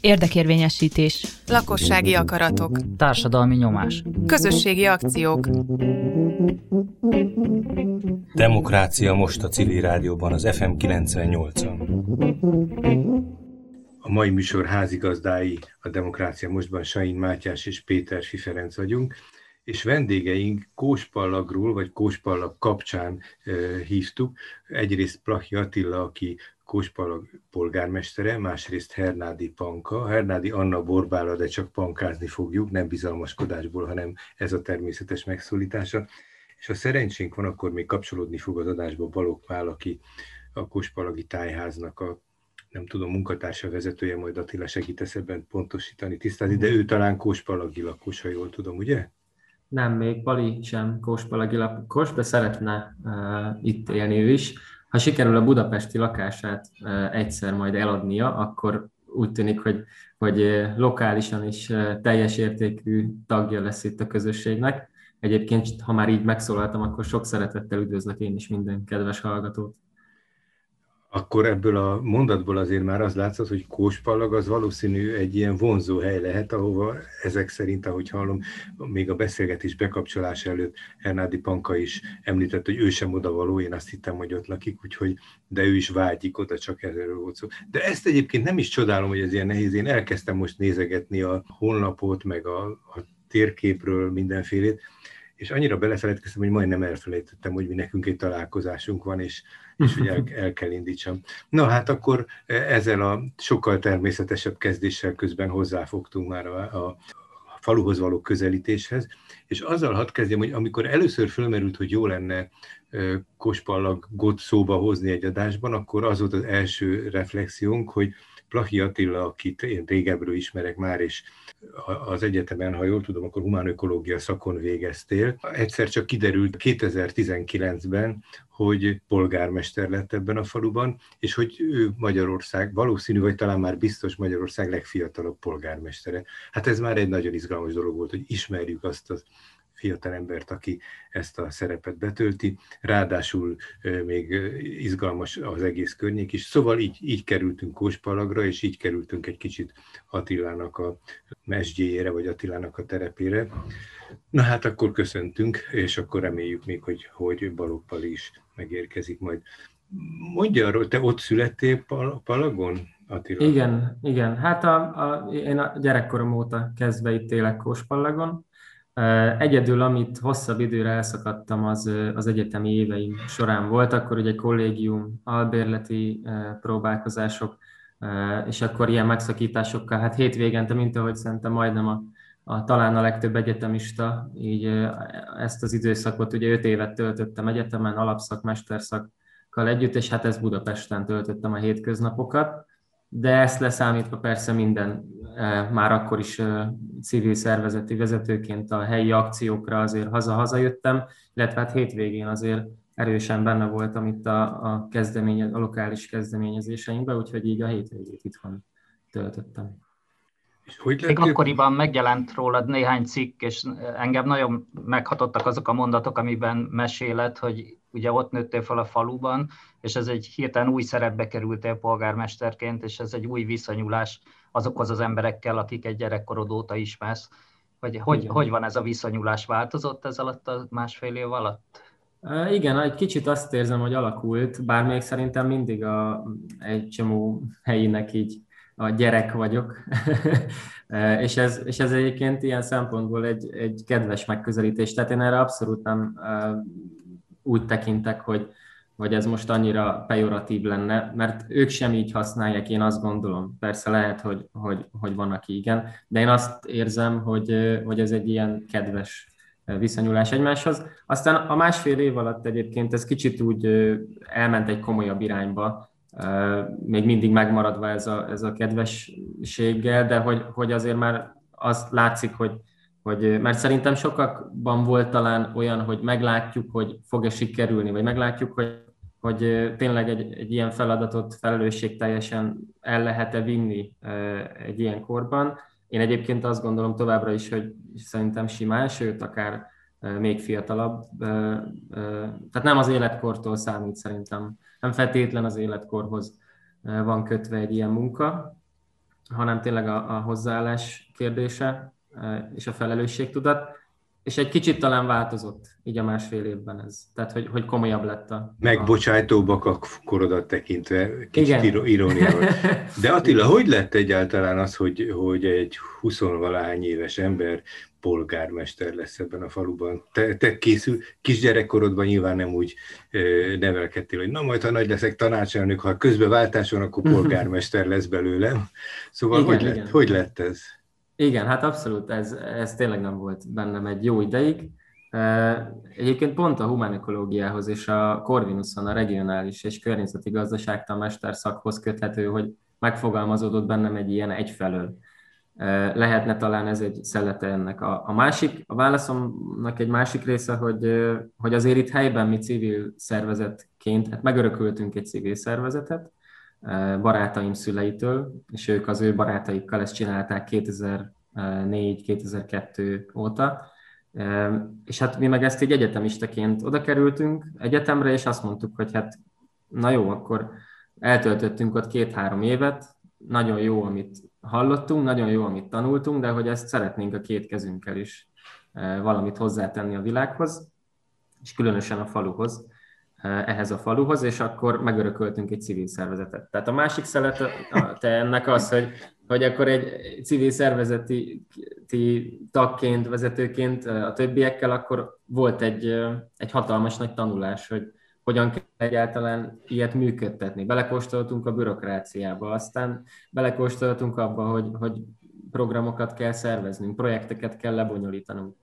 Érdekérvényesítés. Lakossági akaratok. Társadalmi nyomás. Közösségi akciók. Demokrácia most a Civil Rádióban, az FM 98-on. A mai műsor házigazdái a Demokrácia mostban Sain Mátyás és Péter Fiferenc vagyunk, és vendégeink Kóspallagról, vagy Kóspallag kapcsán e, hívtuk. Egyrészt Plahi Attila, aki Kóspalag polgármestere, másrészt Hernádi Panka. Hernádi Anna Borbála, de csak pankázni fogjuk, nem bizalmaskodásból, hanem ez a természetes megszólítása. És ha szerencsénk van, akkor még kapcsolódni fog az adásba Balogh Pál, aki a Kóspalagi Tájháznak a nem tudom, munkatársa vezetője, majd Attila segítesz ebben pontosítani, tisztázni, de ő talán Kóspalagi lakos, ha jól tudom, ugye? Nem, még Pali sem Kóspalagi lakos, de szeretne uh, itt élni ő is ha sikerül a budapesti lakását egyszer majd eladnia, akkor úgy tűnik, hogy, hogy lokálisan is teljes értékű tagja lesz itt a közösségnek. Egyébként, ha már így megszólaltam, akkor sok szeretettel üdvözlök én is minden kedves hallgatót. Akkor ebből a mondatból azért már az látszott, hogy Kóspallag az valószínű egy ilyen vonzó hely lehet, ahova ezek szerint, ahogy hallom, még a beszélgetés bekapcsolás előtt Hernádi Panka is említett, hogy ő sem odavaló, én azt hittem, hogy ott lakik, úgyhogy, de ő is vágyik oda, csak erről volt szó. De ezt egyébként nem is csodálom, hogy ez ilyen nehéz. Én elkezdtem most nézegetni a honlapot, meg a, a térképről mindenfélét, és annyira belefeledkeztem, hogy majdnem elfelejtettem, hogy mi nekünk egy találkozásunk van, és, és hogy el, el kell indítsam. Na hát akkor ezzel a sokkal természetesebb kezdéssel közben hozzáfogtunk már a, a faluhoz való közelítéshez, és azzal hadd kezdjem, hogy amikor először fölmerült, hogy jó lenne Kospallagot szóba hozni egy adásban, akkor az volt az első reflexiónk, hogy Plahi Attila, akit én régebről ismerek már, és az egyetemen, ha jól tudom, akkor humánökológia szakon végeztél. Egyszer csak kiderült 2019-ben, hogy polgármester lett ebben a faluban, és hogy ő Magyarország, valószínű, vagy talán már biztos Magyarország legfiatalabb polgármestere. Hát ez már egy nagyon izgalmas dolog volt, hogy ismerjük azt az fiatal embert, aki ezt a szerepet betölti. Ráadásul még izgalmas az egész környék is. Szóval így, így kerültünk Kóspalagra, és így kerültünk egy kicsit Attilának a mesdjéjére, vagy Attilának a terepére. Na hát akkor köszöntünk, és akkor reméljük még, hogy, hogy Balogh is megérkezik majd. Mondja arról, te ott születtél Palagon? Attila? Igen, igen. Hát a, a, én a gyerekkorom óta kezdve itt élek Kóspallagon, Egyedül, amit hosszabb időre elszakadtam, az, az egyetemi éveim során volt, akkor ugye kollégium, albérleti próbálkozások, és akkor ilyen megszakításokkal, hát hétvégente, mint ahogy szerintem majdnem a, a, talán a legtöbb egyetemista, így ezt az időszakot, ugye öt évet töltöttem egyetemen, alapszak, mesterszakkal együtt, és hát ez Budapesten töltöttem a hétköznapokat. De ezt leszámítva persze minden, már akkor is civil szervezeti vezetőként a helyi akciókra azért haza-haza jöttem, illetve hát hétvégén azért erősen benne voltam itt a, a, kezdeménye, a lokális kezdeményezéseinkben, úgyhogy így a hétvégét itthon töltöttem. És hogy Még akkoriban megjelent rólad néhány cikk, és engem nagyon meghatottak azok a mondatok, amiben mesélet, hogy ugye ott nőttél fel a faluban, és ez egy hirtelen új szerepbe kerültél polgármesterként, és ez egy új viszonyulás azokhoz az emberekkel, akik egy gyerekkorod óta ismersz. Hogy, hogy, hogy van ez a viszonyulás? Változott ez alatt a másfél év alatt? Igen, egy kicsit azt érzem, hogy alakult, bár még szerintem mindig a, egy csomó helyinek így a gyerek vagyok, és, ez, és ez egyébként ilyen szempontból egy, egy kedves megközelítés, tehát én erre abszolút nem úgy tekintek, hogy, hogy ez most annyira pejoratív lenne, mert ők sem így használják, én azt gondolom. Persze lehet, hogy, hogy, hogy van, aki igen, de én azt érzem, hogy, hogy ez egy ilyen kedves viszonyulás egymáshoz. Aztán a másfél év alatt egyébként ez kicsit úgy elment egy komolyabb irányba, még mindig megmaradva ez a, ez a kedvességgel, de hogy, hogy azért már az látszik, hogy, hogy, mert szerintem sokakban volt talán olyan, hogy meglátjuk, hogy fog-e sikerülni, vagy meglátjuk, hogy, hogy tényleg egy, egy ilyen feladatot felelősségteljesen el lehet-e vinni egy ilyen korban. Én egyébként azt gondolom továbbra is, hogy szerintem simán, sőt, akár még fiatalabb. Tehát nem az életkortól számít szerintem, nem feltétlen az életkorhoz van kötve egy ilyen munka, hanem tényleg a, a hozzáállás kérdése és a felelősségtudat és egy kicsit talán változott így a másfél évben ez. Tehát, hogy, hogy komolyabb lett a... Megbocsájtóbbak a korodat tekintve, kicsit Igen. iróniával. De Attila, hogy lett egyáltalán az, hogy, hogy egy 20 éves ember polgármester lesz ebben a faluban. Te, te készül, kisgyerekkorodban nyilván nem úgy ö, nevelkedtél, hogy na majd, ha nagy leszek tanácselnök, ha közben váltás van, akkor polgármester lesz belőlem. Szóval igen, hogy, lett, hogy lett ez? Igen, hát abszolút, ez, ez tényleg nem volt bennem egy jó ideig. Egyébként pont a humanikológiához és a Corvinuson, a regionális és környezeti gazdaságtan mesterszakhoz köthető, hogy megfogalmazódott bennem egy ilyen egyfelől. Lehetne talán ez egy szelete ennek. A, a másik, a válaszomnak egy másik része, hogy, hogy azért itt helyben mi civil szervezetként, hát megörököltünk egy civil szervezetet, barátaim szüleitől, és ők az ő barátaikkal ezt csinálták 2004-2002 óta. És hát mi meg ezt egy egyetemistaként oda kerültünk egyetemre, és azt mondtuk, hogy hát na jó, akkor eltöltöttünk ott két-három évet, nagyon jó, amit hallottunk, nagyon jó, amit tanultunk, de hogy ezt szeretnénk a két kezünkkel is valamit hozzátenni a világhoz, és különösen a faluhoz. Eh, ehhez a faluhoz, és akkor megörököltünk egy civil szervezetet. Tehát a másik szelet te ennek az, hogy, hogy akkor egy civil szervezeti tagként, vezetőként eh, a többiekkel, akkor volt egy, eh, egy hatalmas nagy tanulás, hogy hogyan kell egyáltalán ilyet működtetni. Belekóstoltunk a bürokráciába, aztán belekóstoltunk abba, hogy, hogy programokat kell szerveznünk, projekteket kell lebonyolítanunk.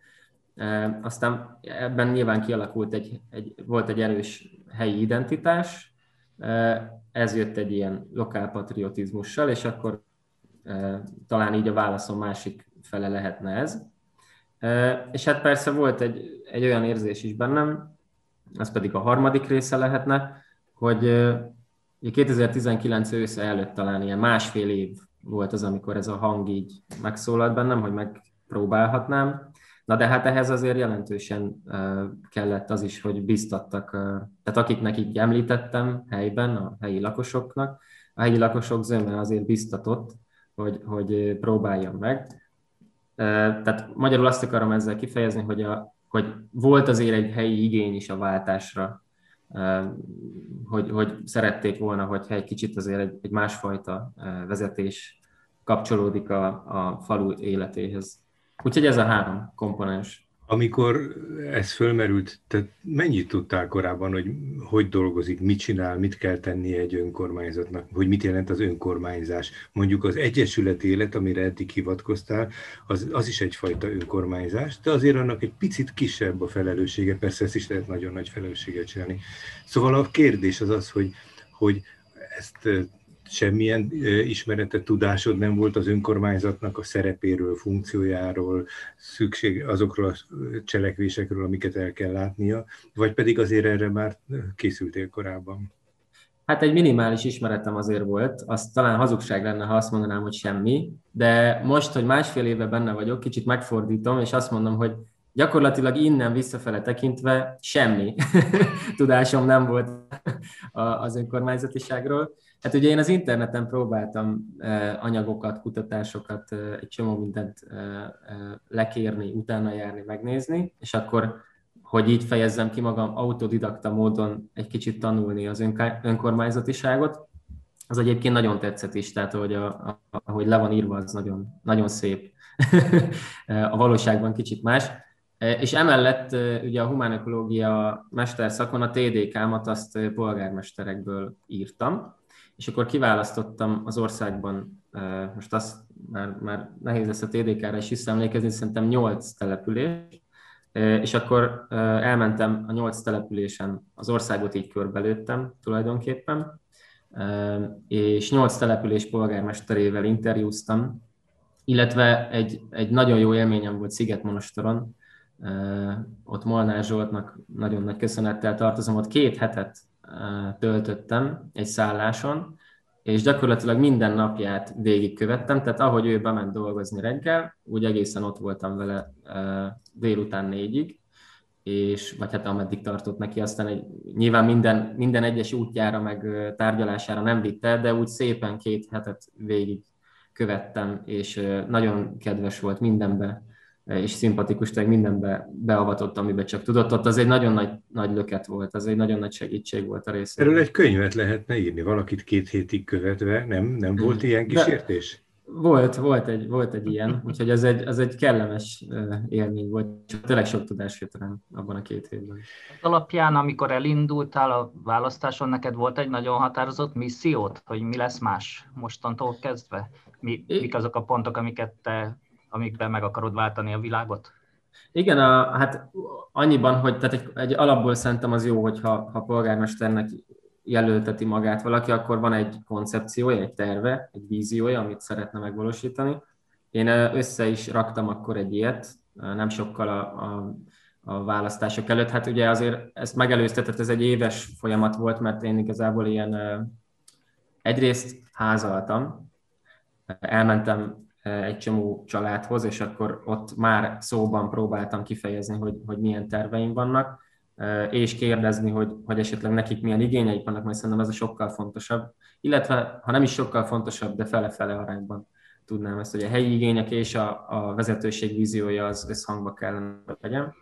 Aztán ebben nyilván kialakult egy, egy, volt egy erős helyi identitás, ez jött egy ilyen lokálpatriotizmussal, és akkor talán így a válaszom másik fele lehetne ez. És hát persze volt egy, egy olyan érzés is bennem, ez pedig a harmadik része lehetne, hogy 2019 ősze előtt talán ilyen másfél év volt az, amikor ez a hang így megszólalt bennem, hogy megpróbálhatnám, Na de hát ehhez azért jelentősen kellett az is, hogy biztattak, tehát akiknek így említettem helyben, a helyi lakosoknak, a helyi lakosok zöme azért biztatott, hogy, hogy próbáljam meg. Tehát magyarul azt akarom ezzel kifejezni, hogy, a, hogy volt azért egy helyi igény is a váltásra, hogy, hogy szerették volna, hogyha egy kicsit azért egy, egy másfajta vezetés kapcsolódik a, a falu életéhez. Úgyhogy ez a három komponens. Amikor ez fölmerült, te mennyit tudtál korábban, hogy hogy dolgozik, mit csinál, mit kell tennie egy önkormányzatnak, hogy mit jelent az önkormányzás? Mondjuk az egyesület élet, amire eddig hivatkoztál, az, az is egyfajta önkormányzás, de azért annak egy picit kisebb a felelőssége, persze ezt is lehet nagyon nagy felelősséget csinálni. Szóval a kérdés az az, hogy, hogy ezt semmilyen ismerete, tudásod nem volt az önkormányzatnak a szerepéről, funkciójáról, szükség azokról a cselekvésekről, amiket el kell látnia, vagy pedig azért erre már készültél korábban? Hát egy minimális ismeretem azért volt, az talán hazugság lenne, ha azt mondanám, hogy semmi, de most, hogy másfél éve benne vagyok, kicsit megfordítom, és azt mondom, hogy gyakorlatilag innen visszafele tekintve semmi tudásom nem volt az önkormányzatiságról. Hát ugye én az interneten próbáltam anyagokat, kutatásokat, egy csomó mindent lekérni, utána járni, megnézni, és akkor, hogy így fejezzem ki magam, autodidakta módon egy kicsit tanulni az önkormányzatiságot, az egyébként nagyon tetszett is, tehát ahogy, a, a, ahogy le van írva, az nagyon, nagyon szép. a valóságban kicsit más. És emellett ugye a humánökológia mesterszakon a TDK-mat azt polgármesterekből írtam, és akkor kiválasztottam az országban, most azt már, már nehéz lesz a TDK-ra is visszaemlékezni, szerintem 8 település, és akkor elmentem a 8 településen, az országot így körbelőttem tulajdonképpen, és 8 település polgármesterével interjúztam, illetve egy, egy nagyon jó élményem volt Szigetmonostoron, ott Molnár Zsoltnak nagyon nagy köszönettel tartozom, ott két hetet töltöttem egy szálláson, és gyakorlatilag minden napját végigkövettem, tehát ahogy ő bement dolgozni reggel, úgy egészen ott voltam vele délután négyig, és, vagy hát ameddig tartott neki, aztán egy, nyilván minden, minden egyes útjára, meg tárgyalására nem vitte, de úgy szépen két hetet végig követtem, és nagyon kedves volt mindenbe, és szimpatikus, tehát mindenbe beavatott, amiben csak tudott. Ott az egy nagyon nagy, nagy löket volt, az egy nagyon nagy segítség volt a részéről. Erről egy könyvet lehetne írni, valakit két hétig követve, nem, nem volt ilyen kísértés? De volt, volt egy, volt egy ilyen, úgyhogy ez egy, ez egy kellemes élmény volt, csak tényleg sok tudás jött rám abban a két hétben. Az alapján, amikor elindultál a választáson, neked volt egy nagyon határozott missziót, hogy mi lesz más mostantól kezdve? Mi, mik azok a pontok, amiket te, amikben meg akarod váltani a világot? Igen, a, hát annyiban, hogy tehát egy, egy alapból szerintem az jó, hogyha ha polgármesternek jelölteti magát valaki, akkor van egy koncepciója, egy terve, egy víziója, amit szeretne megvalósítani. Én össze is raktam akkor egy ilyet, nem sokkal a, a, a választások előtt. Hát ugye azért ezt megelőztetett, ez egy éves folyamat volt, mert én igazából ilyen egyrészt házaltam, elmentem egy csomó családhoz, és akkor ott már szóban próbáltam kifejezni, hogy, hogy milyen terveim vannak és kérdezni, hogy, hogy esetleg nekik milyen igényeik vannak, mert szerintem ez a sokkal fontosabb. Illetve, ha nem is sokkal fontosabb, de fele-fele arányban tudnám ezt, hogy a helyi igények és a, a vezetőség víziója az összhangba kellene legyen.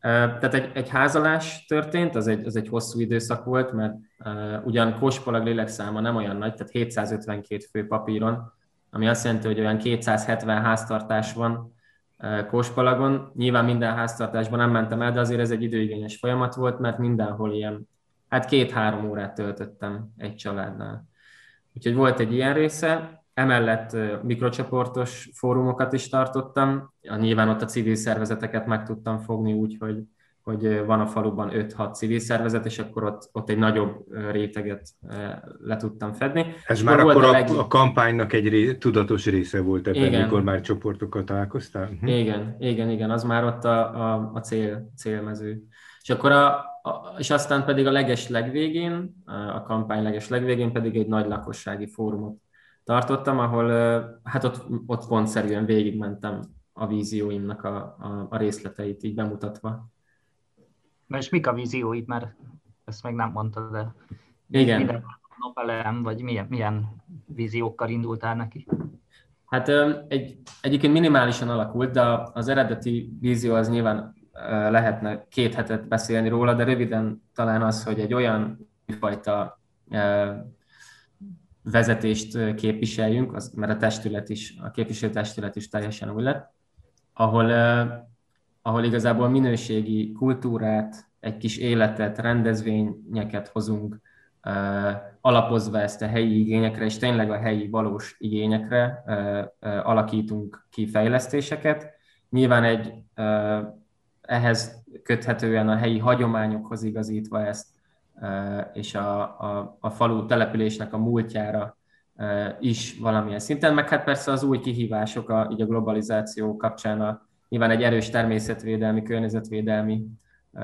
Tehát egy, egy házalás történt, az egy, az egy hosszú időszak volt, mert uh, ugyan Kóspalag lélekszáma nem olyan nagy, tehát 752 fő papíron, ami azt jelenti, hogy olyan 270 háztartás van, Kóspalagon. Nyilván minden háztartásban nem mentem el, de azért ez egy időigényes folyamat volt, mert mindenhol ilyen, hát két-három órát töltöttem egy családnál. Úgyhogy volt egy ilyen része, Emellett mikrocsoportos fórumokat is tartottam, nyilván ott a civil szervezeteket meg tudtam fogni úgy, hogy hogy van a faluban 5-6 civil szervezet, és akkor ott, ott egy nagyobb réteget le tudtam fedni. Ez és már akkor a, leg... a kampánynak egy ré, tudatos része volt ebben, igen. mikor már csoportokkal találkoztál? Hm. Igen, igen, igen, az már ott a, a, a cél, célmező. És akkor a, a, és aztán pedig a leges legvégén, a kampány leges legvégén pedig egy nagy lakossági fórumot tartottam, ahol hát ott, ott pontszerűen végigmentem a vízióimnak a, a, a részleteit így bemutatva. Na és mik a vízióid, mert ezt meg nem mondtad, de Igen. Minden napelem, vagy milyen, milyen víziókkal indultál neki? Hát egy, egyébként minimálisan alakult, de az eredeti vízió az nyilván lehetne két hetet beszélni róla, de röviden talán az, hogy egy olyan fajta vezetést képviseljünk, az, mert a testület is, a képviselőtestület is teljesen új lett, ahol ahol igazából minőségi kultúrát, egy kis életet, rendezvényeket hozunk, alapozva ezt a helyi igényekre, és tényleg a helyi valós igényekre alakítunk ki fejlesztéseket. Nyilván egy ehhez köthetően a helyi hagyományokhoz igazítva ezt, és a, a, a falu településnek a múltjára is valamilyen szinten, meg hát persze az új kihívások a, így a globalizáció kapcsán a, nyilván egy erős természetvédelmi, környezetvédelmi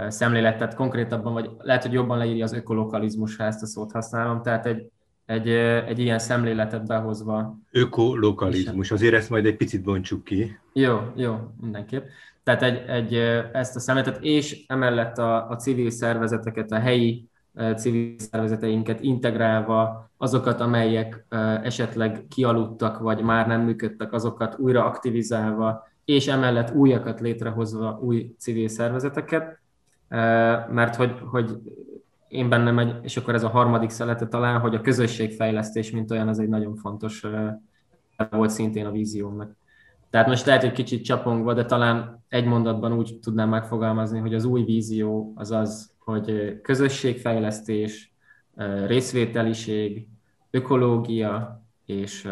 szemléletet konkrétabban, vagy lehet, hogy jobban leírja az ökolokalizmus, ha ezt a szót használom, tehát egy, egy, egy ilyen szemléletet behozva. Ökolokalizmus, azért ezt majd egy picit bontsuk ki. Jó, jó, mindenképp. Tehát egy, egy, ezt a szemléletet, és emellett a, a civil szervezeteket, a helyi civil szervezeteinket integrálva, azokat, amelyek esetleg kialudtak, vagy már nem működtek, azokat újra aktivizálva, és emellett újakat létrehozva új civil szervezeteket, mert hogy, hogy én bennem egy, és akkor ez a harmadik szelete talán, hogy a közösségfejlesztés, mint olyan, az egy nagyon fontos volt szintén a víziómnak. Tehát most lehet, hogy kicsit csapongva, de talán egy mondatban úgy tudnám megfogalmazni, hogy az új vízió az az, hogy közösségfejlesztés, részvételiség, ökológia és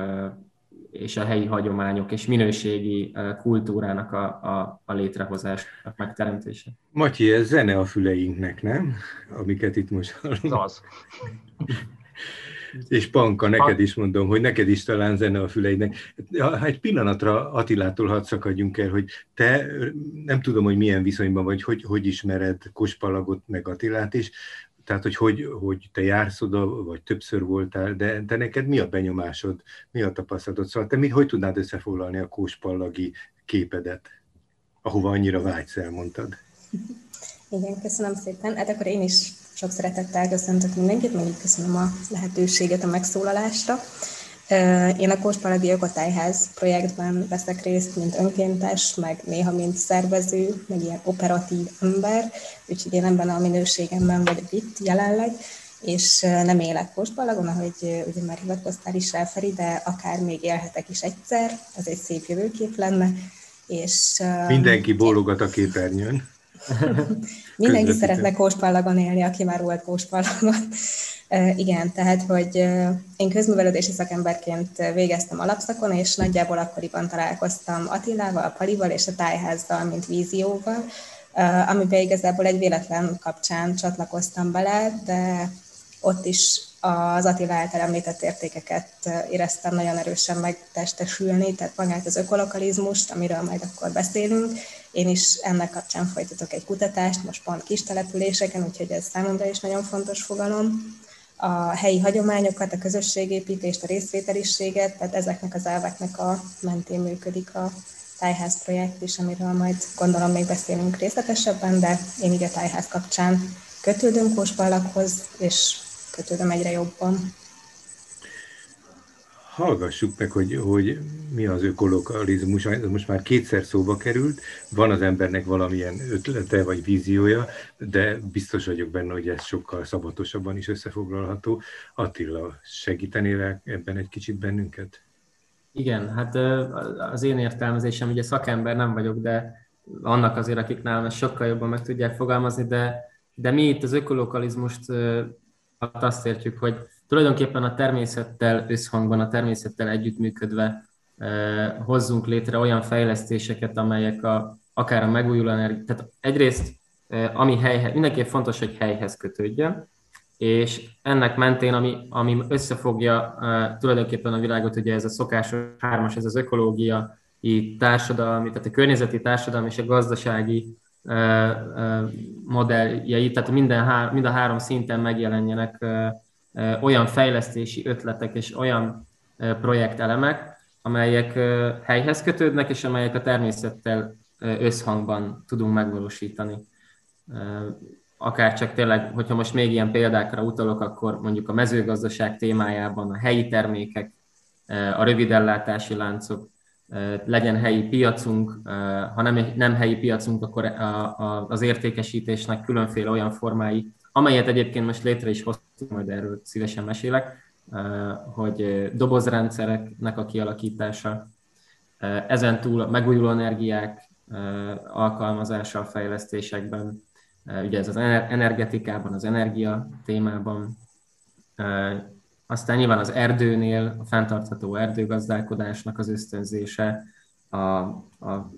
és a helyi hagyományok és minőségi kultúrának a, a, a létrehozás, a megteremtése. Matyi, ez zene a füleinknek, nem? Amiket itt most hallunk. Az. És Panka, neked is mondom, hogy neked is talán zene a füleidnek. Ha egy pillanatra Attilától hadd szakadjunk el, hogy te nem tudom, hogy milyen viszonyban vagy, hogy, hogy ismered Kospalagot meg Attilát is, tehát, hogy, hogy hogy te jársz oda, vagy többször voltál, de te neked mi a benyomásod, mi a tapasztalatod? Szóval te mi, hogy tudnád összefoglalni a kóspallagi képedet, ahova annyira vágysz, elmondtad? Igen, köszönöm szépen. Hát akkor én is sok szeretettel köszöntök mindenkit, meg köszönöm a lehetőséget a megszólalásra. Én a Kóspalagi Ökotájház projektben veszek részt, mint önkéntes, meg néha mint szervező, meg ilyen operatív ember, úgyhogy én ebben a minőségemben vagyok itt jelenleg, és nem élek Kóspalagon, ahogy ugye már hivatkoztál is rá, Feri, de akár még élhetek is egyszer, az egy szép jövőkép lenne. És, Mindenki bólogat a képernyőn. Mindenki szeretne Kóspallagon élni, aki már volt Kóspallagon. Igen, tehát, hogy én közművelődési szakemberként végeztem alapszakon, és nagyjából akkoriban találkoztam Attilával, Palival és a tájházzal, mint vízióval, amiben igazából egy véletlen kapcsán csatlakoztam bele, de ott is az Attila által említett értékeket éreztem nagyon erősen megtestesülni, tehát magát az ökolokalizmust, amiről majd akkor beszélünk. Én is ennek kapcsán folytatok egy kutatást, most pont kis településeken, úgyhogy ez számomra is nagyon fontos fogalom. A helyi hagyományokat, a közösségépítést, a részvételiséget, tehát ezeknek az elveknek a mentén működik a tájház projekt is, amiről majd gondolom még beszélünk részletesebben, de én így a tájház kapcsán kötődöm Kóspallakhoz, és kötődöm egyre jobban. Hallgassuk meg, hogy, hogy mi az ökolokalizmus. Most már kétszer szóba került, van az embernek valamilyen ötlete vagy víziója, de biztos vagyok benne, hogy ez sokkal szabatosabban is összefoglalható. Attila, segítenél ebben egy kicsit bennünket? Igen, hát az én értelmezésem, ugye szakember nem vagyok, de annak azért, akik nálam ezt sokkal jobban meg tudják fogalmazni, de, de mi itt az ökolokalizmust azt értjük, hogy tulajdonképpen a természettel összhangban, a természettel együttműködve hozzunk létre olyan fejlesztéseket, amelyek a, akár a megújuló energia, tehát egyrészt ami helyhez, mindenképp fontos, hogy helyhez kötődjön, és ennek mentén, ami, ami összefogja uh, tulajdonképpen a világot, ugye ez a szokásos hármas, ez az ökológiai társadalmi, tehát a környezeti társadalmi és a gazdasági modelljei, tehát minden, há, mind a három szinten megjelenjenek olyan fejlesztési ötletek és olyan projektelemek, amelyek helyhez kötődnek, és amelyek a természettel összhangban tudunk megvalósítani. Akár csak tényleg, hogyha most még ilyen példákra utalok, akkor mondjuk a mezőgazdaság témájában a helyi termékek, a rövidellátási láncok, legyen helyi piacunk, ha nem, nem helyi piacunk, akkor a, a, az értékesítésnek különféle olyan formái, amelyet egyébként most létre is majd erről szívesen mesélek, hogy dobozrendszereknek a kialakítása, ezen túl megújuló energiák alkalmazása a fejlesztésekben, ugye ez az energetikában, az energia témában, aztán nyilván az erdőnél a fenntartható erdőgazdálkodásnak az ösztönzése, a, a,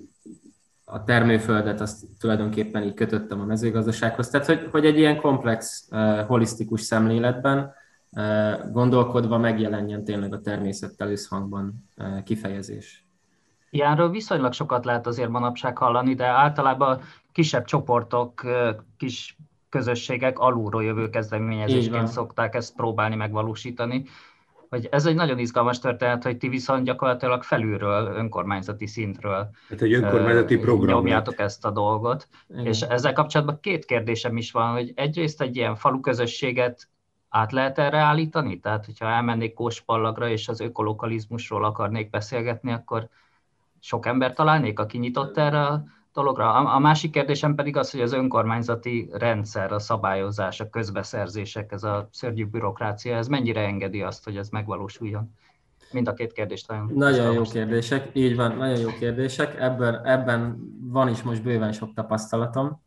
a termőföldet azt tulajdonképpen így kötöttem a mezőgazdasághoz. Tehát, hogy, hogy egy ilyen komplex, uh, holisztikus szemléletben uh, gondolkodva megjelenjen tényleg a természettel összhangban uh, kifejezés. Ilyenről viszonylag sokat lehet azért manapság hallani, de általában kisebb csoportok, kis közösségek alulról jövő kezdeményezésként szokták ezt próbálni megvalósítani. Hogy ez egy nagyon izgalmas történet, hogy ti viszont gyakorlatilag felülről, önkormányzati szintről hát egy önkormányzati program nyomjátok ezt a dolgot. Igen. És ezzel kapcsolatban két kérdésem is van, hogy egyrészt egy ilyen falu közösséget át lehet erre állítani? Tehát, hogyha elmennék Kóspallagra és az ökolokalizmusról akarnék beszélgetni, akkor sok ember találnék, aki nyitott erre a dologra. A másik kérdésem pedig az, hogy az önkormányzati rendszer, a szabályozás, a közbeszerzések, ez a szörnyű bürokrácia, ez mennyire engedi azt, hogy ez megvalósuljon? Mind a két kérdést nagyon Nagyon jó kérdések, így van, nagyon jó kérdések. Ebben, ebben van is most bőven sok tapasztalatom.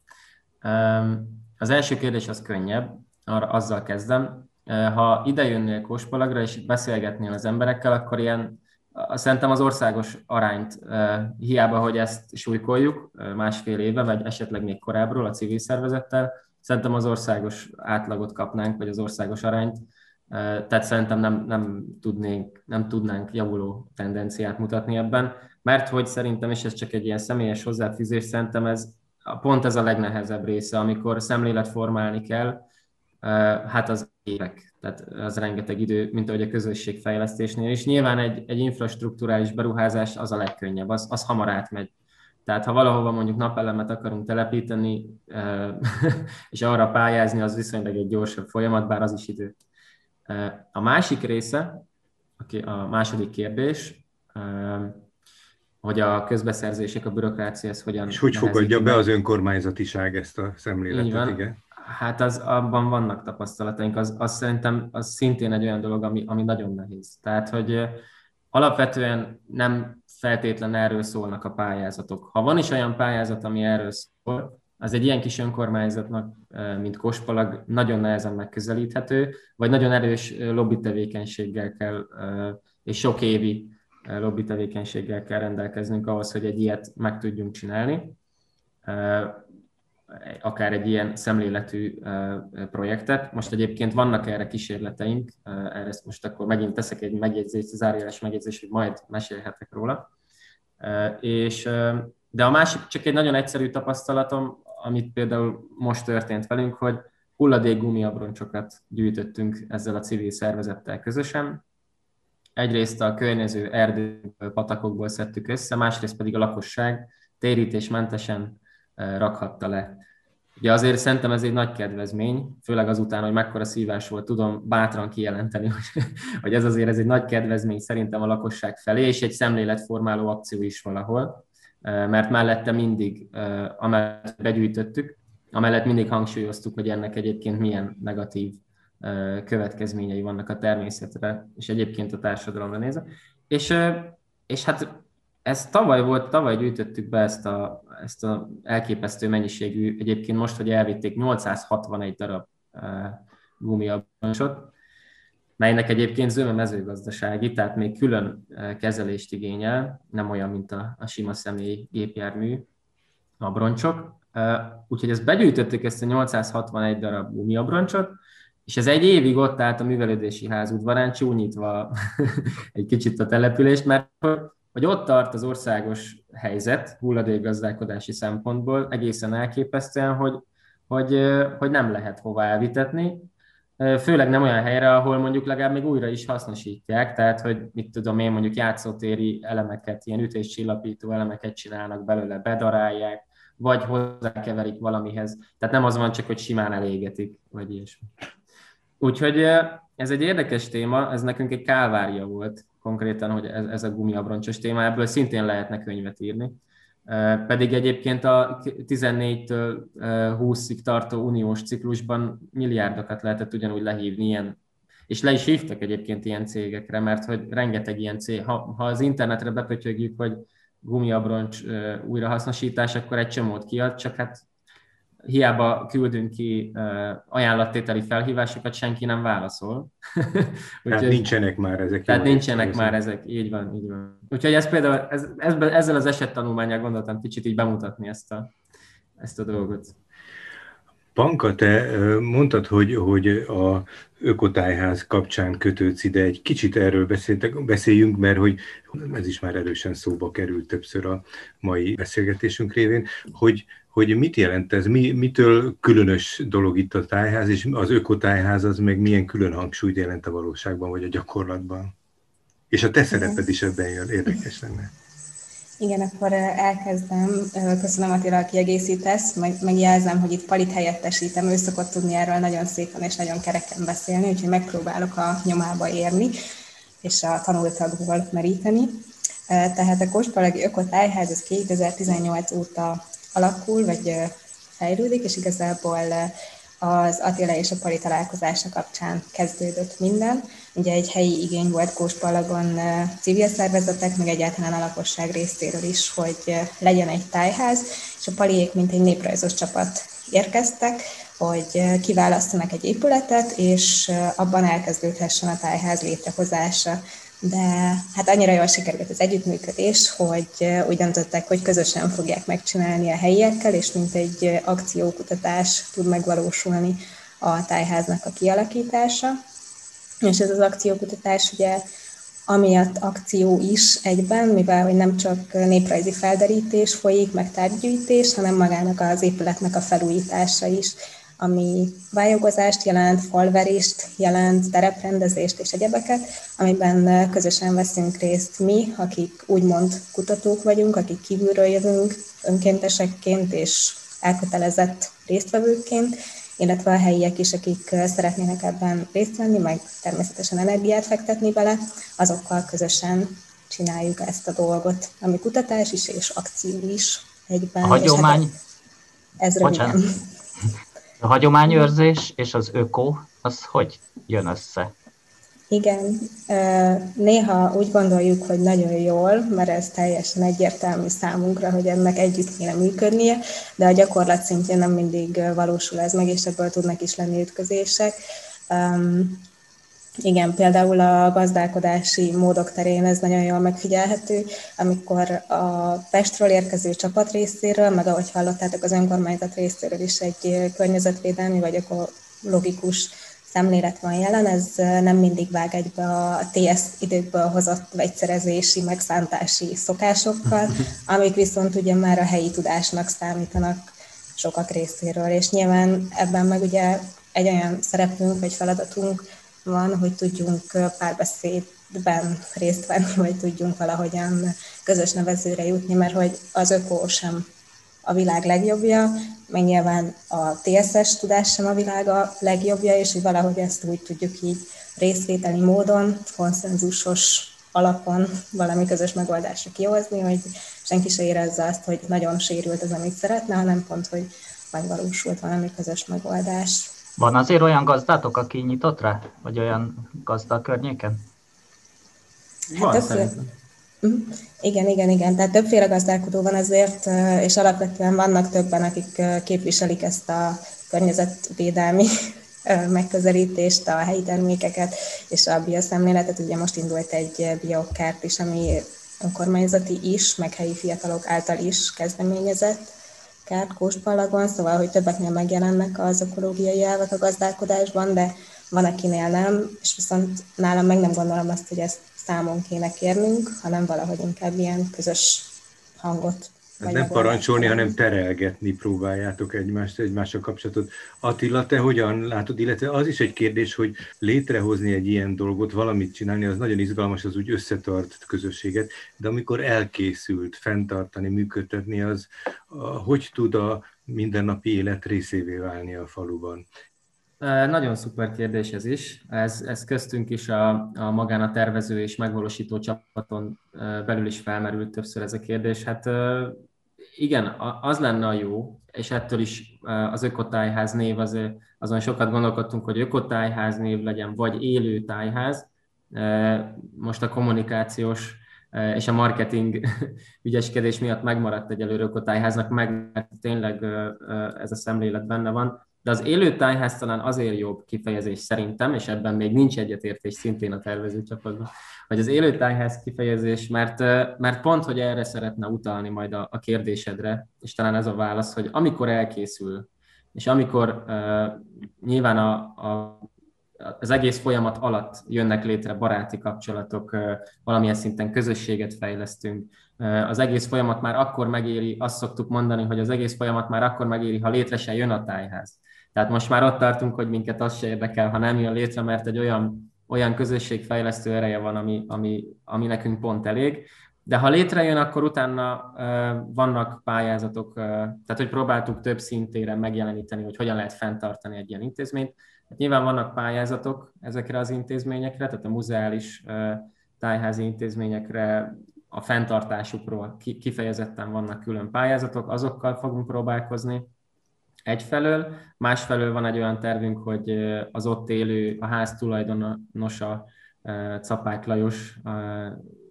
Az első kérdés az könnyebb, arra azzal kezdem. Ha ide jönnél Kóspalagra és beszélgetnél az emberekkel, akkor ilyen Szerintem az országos arányt hiába, hogy ezt súlykoljuk másfél éve, vagy esetleg még korábbról a civil szervezettel, szerintem az országos átlagot kapnánk, vagy az országos arányt. Tehát szerintem nem, nem, tudnénk, nem tudnánk javuló tendenciát mutatni ebben, mert hogy szerintem, és ez csak egy ilyen személyes hozzáfűzés, szerintem ez pont ez a legnehezebb része, amikor szemlélet formálni kell, hát az évek tehát az rengeteg idő, mint ahogy a közösségfejlesztésnél is. Nyilván egy, egy infrastruktúrális beruházás az a legkönnyebb, az, az hamar átmegy. Tehát ha valahova mondjuk napelemet akarunk telepíteni, és arra pályázni, az viszonylag egy gyorsabb folyamat, bár az is idő. A másik része, a második kérdés, hogy a közbeszerzések, a bürokrácia ez hogyan... És hogy fogadja be az önkormányzatiság ezt a szemléletet, igen? Hát az, abban vannak tapasztalataink, az, az szerintem az szintén egy olyan dolog, ami, ami nagyon nehéz. Tehát, hogy alapvetően nem feltétlen erről szólnak a pályázatok. Ha van is olyan pályázat, ami erről szól, az egy ilyen kis önkormányzatnak, mint Kospalag, nagyon nehezen megközelíthető, vagy nagyon erős lobby tevékenységgel kell, és sok évi lobby tevékenységgel kell rendelkeznünk ahhoz, hogy egy ilyet meg tudjunk csinálni, akár egy ilyen szemléletű projektet. Most egyébként vannak erre kísérleteink, erre most akkor megint teszek egy megjegyzést, zárójeles megjegyzést, hogy majd mesélhetek róla. És, de a másik, csak egy nagyon egyszerű tapasztalatom, amit például most történt velünk, hogy hulladék gumiabroncsokat gyűjtöttünk ezzel a civil szervezettel közösen, egyrészt a környező erdő patakokból szedtük össze, másrészt pedig a lakosság térítésmentesen rakhatta le. Ugye azért szerintem ez egy nagy kedvezmény, főleg azután, hogy mekkora szívás volt, tudom bátran kijelenteni, hogy, hogy ez azért ez egy nagy kedvezmény szerintem a lakosság felé, és egy szemléletformáló akció is valahol, eh, mert mellette mindig, eh, amellett begyűjtöttük, amellett mindig hangsúlyoztuk, hogy ennek egyébként milyen negatív következményei vannak a természetre, és egyébként a társadalomra nézve. És, és hát ez tavaly volt, tavaly gyűjtöttük be ezt a, ezt a elképesztő mennyiségű, egyébként most, hogy elvitték 861 darab gumiabroncsot, melynek egyébként zöme mezőgazdasági, tehát még külön kezelést igényel, nem olyan, mint a, a sima személy gépjármű abroncsok. Úgyhogy ezt begyűjtöttük ezt a 861 darab gumiabroncsot, és ez egy évig ott állt a művelődési ház udvarán, csúnyítva egy kicsit a települést, mert hogy ott tart az országos helyzet hulladékgazdálkodási szempontból egészen elképesztően, hogy, hogy, hogy nem lehet hova elvitetni, főleg nem olyan helyre, ahol mondjuk legalább még újra is hasznosítják, tehát hogy mit tudom én, mondjuk játszótéri elemeket, ilyen ütéscsillapító elemeket csinálnak belőle, bedarálják, vagy hozzákeverik valamihez. Tehát nem az van csak, hogy simán elégetik, vagy ilyesmi. Úgyhogy ez egy érdekes téma, ez nekünk egy kálvária volt konkrétan, hogy ez, ez a gumiabroncsos téma, ebből szintén lehetne könyvet írni. Pedig egyébként a 14-től 20-ig tartó uniós ciklusban milliárdokat lehetett ugyanúgy lehívni ilyen és le is hívtak egyébként ilyen cégekre, mert hogy rengeteg ilyen cég, ha, ha az internetre bepötyögjük, hogy gumiabroncs újrahasznosítás, akkor egy csomót kiad, csak hát hiába küldünk ki ajánlattételi felhívásokat, senki nem válaszol. tehát nincsenek már ezek. Tehát nincsenek ezek. már ezek, így van, így van. Úgyhogy ez például, ez, ezzel az esettanulmányjal gondoltam kicsit így bemutatni ezt a, ezt a dolgot. Panka, te mondtad, hogy, hogy a ökotájház kapcsán kötődsz ide. Egy kicsit erről beszéltek, beszéljünk, mert hogy ez is már erősen szóba került többször a mai beszélgetésünk révén, hogy hogy mit jelent ez, mi, mitől különös dolog itt a tájház, és az ökotájház az meg milyen külön hangsúlyt jelent a valóságban, vagy a gyakorlatban. És a te szereped is ebben jön, érdekes lenne. Igen, akkor elkezdem. Köszönöm Attila, a kiegészítesz, meg, megjelzem, hogy itt Palit helyettesítem, ő szokott tudni erről nagyon szépen és nagyon kereken beszélni, úgyhogy megpróbálok a nyomába érni, és a tanultakból meríteni. Tehát a Kospalagi Ökotájház az 2018 óta alakul, vagy fejlődik, és igazából az Attila és a Pali találkozása kapcsán kezdődött minden. Ugye egy helyi igény volt Kóspalagon civil szervezetek, meg egyáltalán a lakosság részéről is, hogy legyen egy tájház, és a Paliék, mint egy néprajzos csapat érkeztek, hogy kiválasztanak egy épületet, és abban elkezdődhessen a tájház létrehozása de hát annyira jól sikerült az együttműködés, hogy úgy döntöttek, hogy közösen fogják megcsinálni a helyiekkel, és mint egy akciókutatás tud megvalósulni a tájháznak a kialakítása. És ez az akciókutatás ugye amiatt akció is egyben, mivel hogy nem csak néprajzi felderítés folyik, meg tárgygyűjtés, hanem magának az épületnek a felújítása is, ami vályogozást jelent, falverést jelent, tereprendezést és egyebeket, amiben közösen veszünk részt mi, akik úgymond kutatók vagyunk, akik kívülről jövünk önkéntesekként és elkötelezett résztvevőként, illetve a helyiek is, akik szeretnének ebben részt venni, meg természetesen energiát fektetni bele, azokkal közösen csináljuk ezt a dolgot, ami kutatás is és akció is egyben. A hagyomány... És ez röviden. A hagyományőrzés és az öko, az hogy jön össze? Igen, néha úgy gondoljuk, hogy nagyon jól, mert ez teljesen egyértelmű számunkra, hogy ennek együtt kéne működnie, de a gyakorlat szintjén nem mindig valósul ez meg, és ebből tudnak is lenni ütközések. Igen, például a gazdálkodási módok terén ez nagyon jól megfigyelhető, amikor a Pestről érkező csapat részéről, meg ahogy hallottátok az önkormányzat részéről is egy környezetvédelmi vagy logikus szemlélet van jelen, ez nem mindig vág egybe a TS időkből hozott vegyszerezési, megszántási szokásokkal, amik viszont ugye már a helyi tudásnak számítanak sokak részéről, és nyilván ebben meg ugye egy olyan szerepünk vagy feladatunk van, hogy tudjunk párbeszédben részt venni, vagy tudjunk valahogyan közös nevezőre jutni, mert hogy az ökó sem a világ legjobbja, meg nyilván a TSS tudás sem a világ a legjobbja, és hogy valahogy ezt úgy tudjuk így részvételi módon, konszenzusos alapon valami közös megoldásra kihozni, hogy senki se érezze azt, hogy nagyon sérült az, amit szeretne, hanem pont, hogy megvalósult valami közös megoldás. Van azért olyan gazdátok, aki nyitott rá? Vagy olyan gazda a környéken? Hát többféle, mhm. igen, igen, igen. Tehát többféle gazdálkodó van azért, és alapvetően vannak többen, akik képviselik ezt a környezetvédelmi megközelítést, a helyi termékeket és a bioszemléletet. Ugye most indult egy biokárt is, ami önkormányzati is, meg helyi fiatalok által is kezdeményezett kert Kóspallagon, szóval, hogy többeknél megjelennek az ökológiai elvek a gazdálkodásban, de van, akinél nem, és viszont nálam meg nem gondolom azt, hogy ezt számon kéne kérnünk, hanem valahogy inkább ilyen közös hangot Hát nem parancsolni, hanem terelgetni próbáljátok egymást, egymással kapcsolatot. Attila, te hogyan látod, illetve az is egy kérdés, hogy létrehozni egy ilyen dolgot, valamit csinálni, az nagyon izgalmas, az úgy összetart közösséget, de amikor elkészült, fenntartani, működtetni, az hogy tud a mindennapi élet részévé válni a faluban? Nagyon szuper kérdés ez is. Ez, ez köztünk is a, a magán a tervező és megvalósító csapaton belül is felmerült többször ez a kérdés. Hát igen, az lenne a jó, és ettől is az ökotájház név, az, azon sokat gondolkodtunk, hogy ökotájház név legyen, vagy élő tájház. Most a kommunikációs és a marketing ügyeskedés miatt megmaradt egyelőre ökotájháznak, meg mert tényleg ez a szemlélet benne van. De az élő tájház talán azért jobb kifejezés szerintem, és ebben még nincs egyetértés szintén a tervezőcsapatban, vagy az élő tájház kifejezés, mert, mert pont, hogy erre szeretne utalni majd a, a kérdésedre, és talán ez a válasz, hogy amikor elkészül, és amikor uh, nyilván a, a, az egész folyamat alatt jönnek létre baráti kapcsolatok, uh, valamilyen szinten közösséget fejlesztünk, az egész folyamat már akkor megéri, azt szoktuk mondani, hogy az egész folyamat már akkor megéri, ha létre se jön a tájház. Tehát most már ott tartunk, hogy minket az se érdekel, ha nem jön létre, mert egy olyan, olyan közösségfejlesztő ereje van, ami, ami, ami nekünk pont elég. De ha létrejön, akkor utána uh, vannak pályázatok, uh, tehát hogy próbáltuk több szintéren megjeleníteni, hogy hogyan lehet fenntartani egy ilyen intézményt. Hát nyilván vannak pályázatok ezekre az intézményekre, tehát a muzeális uh, tájházi intézményekre, a fenntartásukról kifejezetten vannak külön pályázatok, azokkal fogunk próbálkozni egyfelől, másfelől van egy olyan tervünk, hogy az ott élő, a ház tulajdonosa, Capák Lajos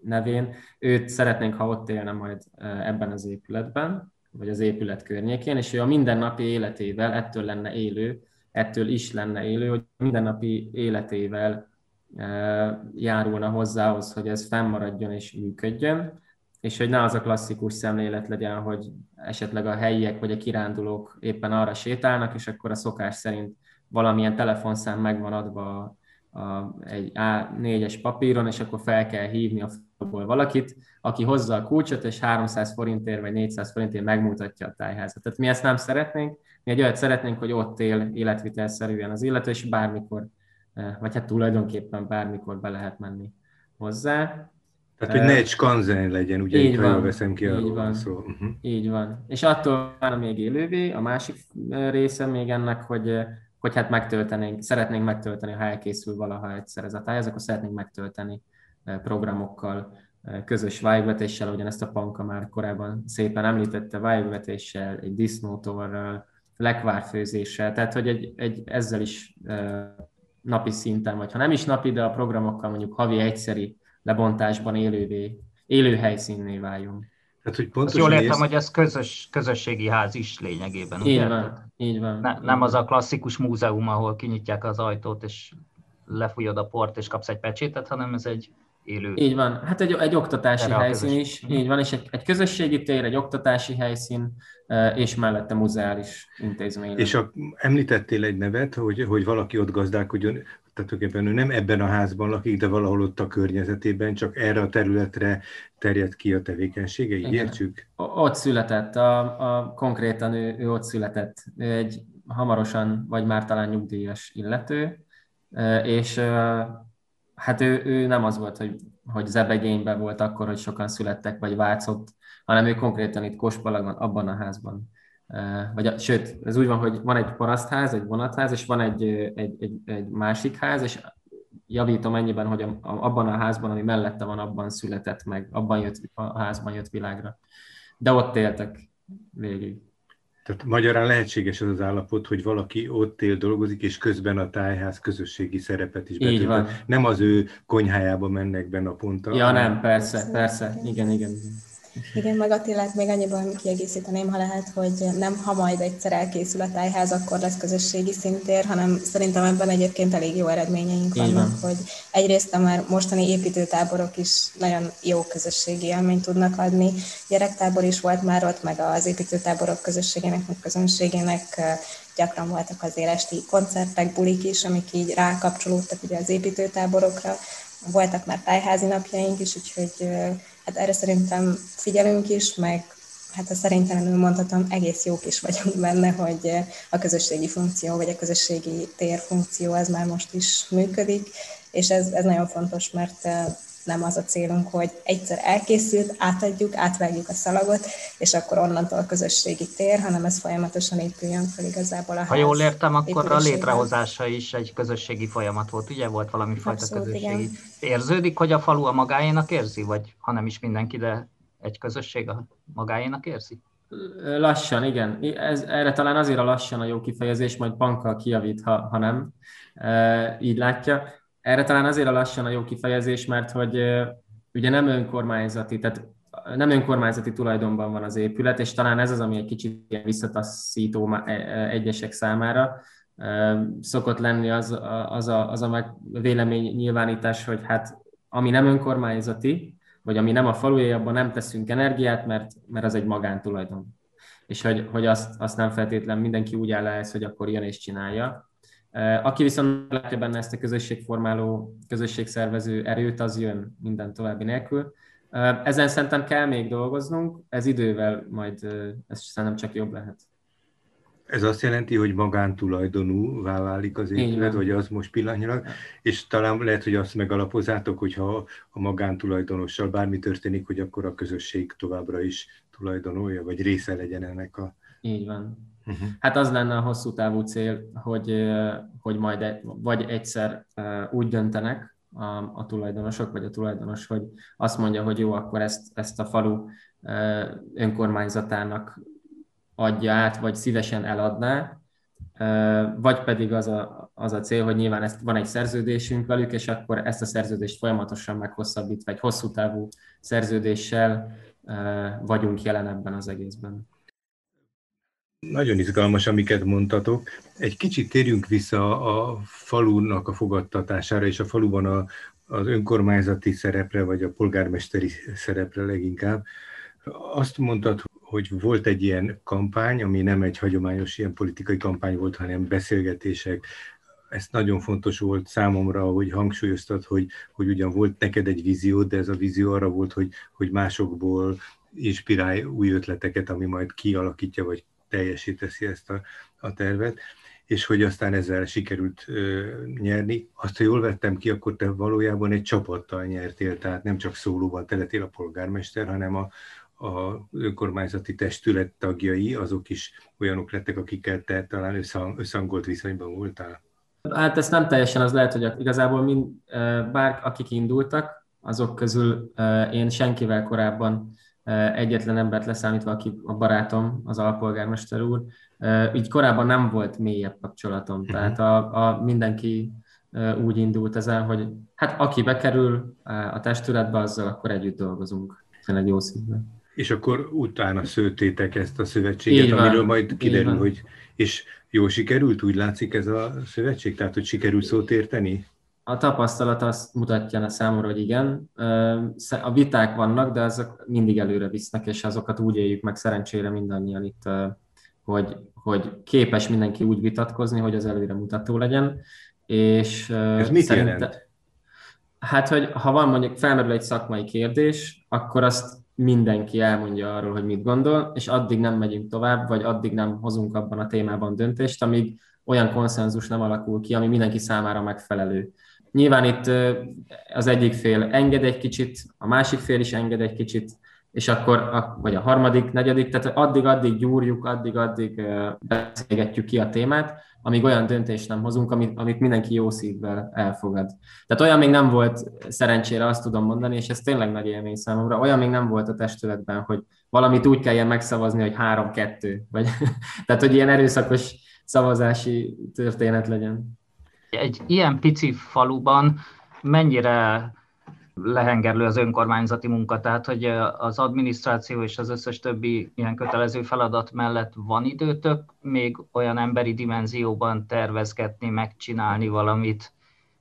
nevén, őt szeretnénk, ha ott élne majd ebben az épületben, vagy az épület környékén, és ő a mindennapi életével ettől lenne élő, ettől is lenne élő, hogy mindennapi életével járulna hozzához, hogy ez fennmaradjon és működjön és hogy ne az a klasszikus szemlélet legyen, hogy esetleg a helyiek vagy a kirándulók éppen arra sétálnak, és akkor a szokás szerint valamilyen telefonszám megvan adva a, egy A4-es papíron, és akkor fel kell hívni a faluból valakit, aki hozza a kulcsot, és 300 forintért vagy 400 forintért megmutatja a tájházat. Tehát mi ezt nem szeretnénk, mi egy olyat szeretnénk, hogy ott él életvitelszerűen az illető, és bármikor, eh, vagy hát tulajdonképpen bármikor be lehet menni hozzá. Tehát, hogy ne egy skanzen legyen, ugye, így van, veszem ki így van, szó. Uh-huh. Így van. És attól van még élővé, a másik része még ennek, hogy, hogy hát megtöltenénk, szeretnénk megtölteni, ha elkészül valaha egyszer ez a táj, akkor szeretnénk megtölteni programokkal, közös vájvetéssel, ugyanezt a Panka már korábban szépen említette, vájvetéssel, egy disznótorral, lekvárfőzéssel, tehát hogy egy, egy ezzel is napi szinten, vagy ha nem is napi, de a programokkal mondjuk havi egyszeri lebontásban élővé, élő helyszínné váljunk. Tehát, hogy pontosan jól értem, ész... hogy ez közös, közösségi ház is lényegében. Így ugye? van, így van. Ne, nem az a klasszikus múzeum, ahol kinyitják az ajtót, és lefújod a port, és kapsz egy pecsétet, hanem ez egy élő. Így van. Hát egy, egy oktatási helyszín is, így van, és egy, egy közösségi tér, egy oktatási helyszín, és mellette muzeális intézmény. És a, említettél egy nevet, hogy, hogy valaki ott gazdálkodjon, tehát ő nem ebben a házban lakik, de valahol ott a környezetében, csak erre a területre terjed ki a tevékenysége, így Igen. értsük? Ott született, a, a, konkrétan ő, ő ott született. Ő egy hamarosan, vagy már talán nyugdíjas illető, és hát ő, ő nem az volt, hogy, hogy zebegényben volt akkor, hogy sokan születtek, vagy vácott, hanem ő konkrétan itt Kospalagon, abban a házban vagy sőt, ez úgy van, hogy van egy parasztház, egy vonatház, és van egy, egy, egy, egy másik ház, és javítom ennyiben, hogy abban a házban, ami mellette van, abban született meg, abban jött, a házban jött világra. De ott éltek végig. Tehát magyarán lehetséges az az állapot, hogy valaki ott él, dolgozik, és közben a tájház közösségi szerepet is betölt. Nem az ő konyhájába mennek be naponta. Ja, nem, persze, persze, igen, igen. Igen, meg Attilát még annyiban kiegészíteném, ha lehet, hogy nem ha majd egyszer elkészül a tájház, akkor lesz közösségi szintér, hanem szerintem ebben egyébként elég jó eredményeink Igen. vannak, hogy egyrészt a már mostani építőtáborok is nagyon jó közösségi élményt tudnak adni. Gyerektábor is volt már ott, meg az építőtáborok közösségének, meg közönségének gyakran voltak az esti koncertek, bulik is, amik így rákapcsolódtak ugye az építőtáborokra. Voltak már tájházi napjaink is, úgyhogy hát erre szerintem figyelünk is, meg hát a szerintelenül mondhatom, egész jók is vagyunk benne, hogy a közösségi funkció, vagy a közösségi térfunkció ez már most is működik, és ez, ez nagyon fontos, mert nem az a célunk, hogy egyszer elkészült, átadjuk, átvágjuk a szalagot, és akkor onnantól a közösségi tér, hanem ez folyamatosan épüljön fel igazából a ház. Ha jól értem, akkor a létrehozása is egy közösségi folyamat volt, ugye? Volt valami fajta Abszolút, közösségi. Igen. Érződik, hogy a falu a magáénak érzi, vagy ha nem is mindenki, de egy közösség a magáénak érzi? Lassan, igen. Ez, erre talán azért a lassan a jó kifejezés, majd bankkal kijavít, ha, ha nem. E, így látja. Erre talán azért a lassan a jó kifejezés, mert hogy ugye nem önkormányzati, tehát nem önkormányzati tulajdonban van az épület, és talán ez az, ami egy kicsit visszataszító e, e, egyesek számára. Szokott lenni az, az, a, az a vélemény nyilvánítás, hogy hát ami nem önkormányzati, vagy ami nem a falué, abban nem teszünk energiát, mert, mert az egy magántulajdon. És hogy, hogy azt, azt nem feltétlen mindenki úgy áll ehhez, hogy akkor jön és csinálja. Aki viszont látja benne ezt a közösségformáló, közösségszervező erőt, az jön minden további nélkül. Ezen szerintem kell még dolgoznunk, ez idővel majd ez szerintem csak jobb lehet. Ez azt jelenti, hogy magántulajdonú válik az épület, vagy az most pillanatnyilag, és talán lehet, hogy azt megalapozátok, hogyha a magántulajdonossal bármi történik, hogy akkor a közösség továbbra is tulajdonolja, vagy része legyen ennek a... Így van. Uh-huh. Hát az lenne a hosszú távú cél, hogy, hogy majd vagy egyszer úgy döntenek a, a tulajdonosok, vagy a tulajdonos, hogy azt mondja, hogy jó, akkor ezt, ezt a falu önkormányzatának adja át, vagy szívesen eladná, vagy pedig az a, az a cél, hogy nyilván ezt, van egy szerződésünk velük, és akkor ezt a szerződést folyamatosan meghosszabbítva, egy hosszú távú szerződéssel vagyunk jelen ebben az egészben. Nagyon izgalmas, amiket mondtatok. Egy kicsit térjünk vissza a falunak a fogadtatására, és a faluban a, az önkormányzati szerepre, vagy a polgármesteri szerepre leginkább. Azt mondtad, hogy volt egy ilyen kampány, ami nem egy hagyományos ilyen politikai kampány volt, hanem beszélgetések, ez nagyon fontos volt számomra, hogy hangsúlyoztad, hogy, hogy ugyan volt neked egy vízió, de ez a vízió arra volt, hogy, hogy másokból inspirálj új ötleteket, ami majd kialakítja, vagy teljesíteszi ezt a, a tervet és hogy aztán ezzel sikerült ö, nyerni. Azt, ha jól vettem ki, akkor te valójában egy csapattal nyertél, tehát nem csak szólóban te a polgármester, hanem a, a önkormányzati testület tagjai, azok is olyanok lettek, akikkel te talán összhang, összhangolt viszonyban voltál. Hát ez nem teljesen az lehet, hogy igazából mind, bár akik indultak, azok közül én senkivel korábban egyetlen embert leszámítva, aki a barátom, az alpolgármester úr, így korábban nem volt mélyebb kapcsolatom. Uh-huh. Tehát a, a mindenki úgy indult ezen, hogy hát aki bekerül a testületbe, azzal akkor együtt dolgozunk. Tényleg jó szívben. És akkor utána szőttétek ezt a szövetséget, Így van. amiről majd kiderül, hogy és jó sikerült, úgy látszik ez a szövetség? Tehát, hogy sikerült szót érteni? A tapasztalat azt mutatja a számomra, hogy igen. A viták vannak, de azok mindig előre visznek, és azokat úgy éljük meg szerencsére mindannyian itt, hogy, hogy képes mindenki úgy vitatkozni, hogy az előre mutató legyen. És Ez mit szerinte, jelent? Hát, hogy ha van mondjuk felmerül egy szakmai kérdés, akkor azt mindenki elmondja arról, hogy mit gondol, és addig nem megyünk tovább, vagy addig nem hozunk abban a témában döntést, amíg olyan konszenzus nem alakul ki, ami mindenki számára megfelelő. Nyilván itt az egyik fél enged egy kicsit, a másik fél is enged egy kicsit, és akkor, a, vagy a harmadik, negyedik, tehát addig-addig gyúrjuk, addig-addig beszélgetjük ki a témát, amíg olyan döntést nem hozunk, amit, amit mindenki jó szívvel elfogad. Tehát olyan még nem volt, szerencsére azt tudom mondani, és ez tényleg nagy élmény számomra, olyan még nem volt a testületben, hogy valamit úgy kelljen megszavazni, hogy három-kettő, vagy tehát, hogy ilyen erőszakos szavazási történet legyen. Egy ilyen pici faluban mennyire lehengerlő az önkormányzati munka, tehát hogy az adminisztráció és az összes többi ilyen kötelező feladat mellett van időtök még olyan emberi dimenzióban tervezgetni, megcsinálni valamit,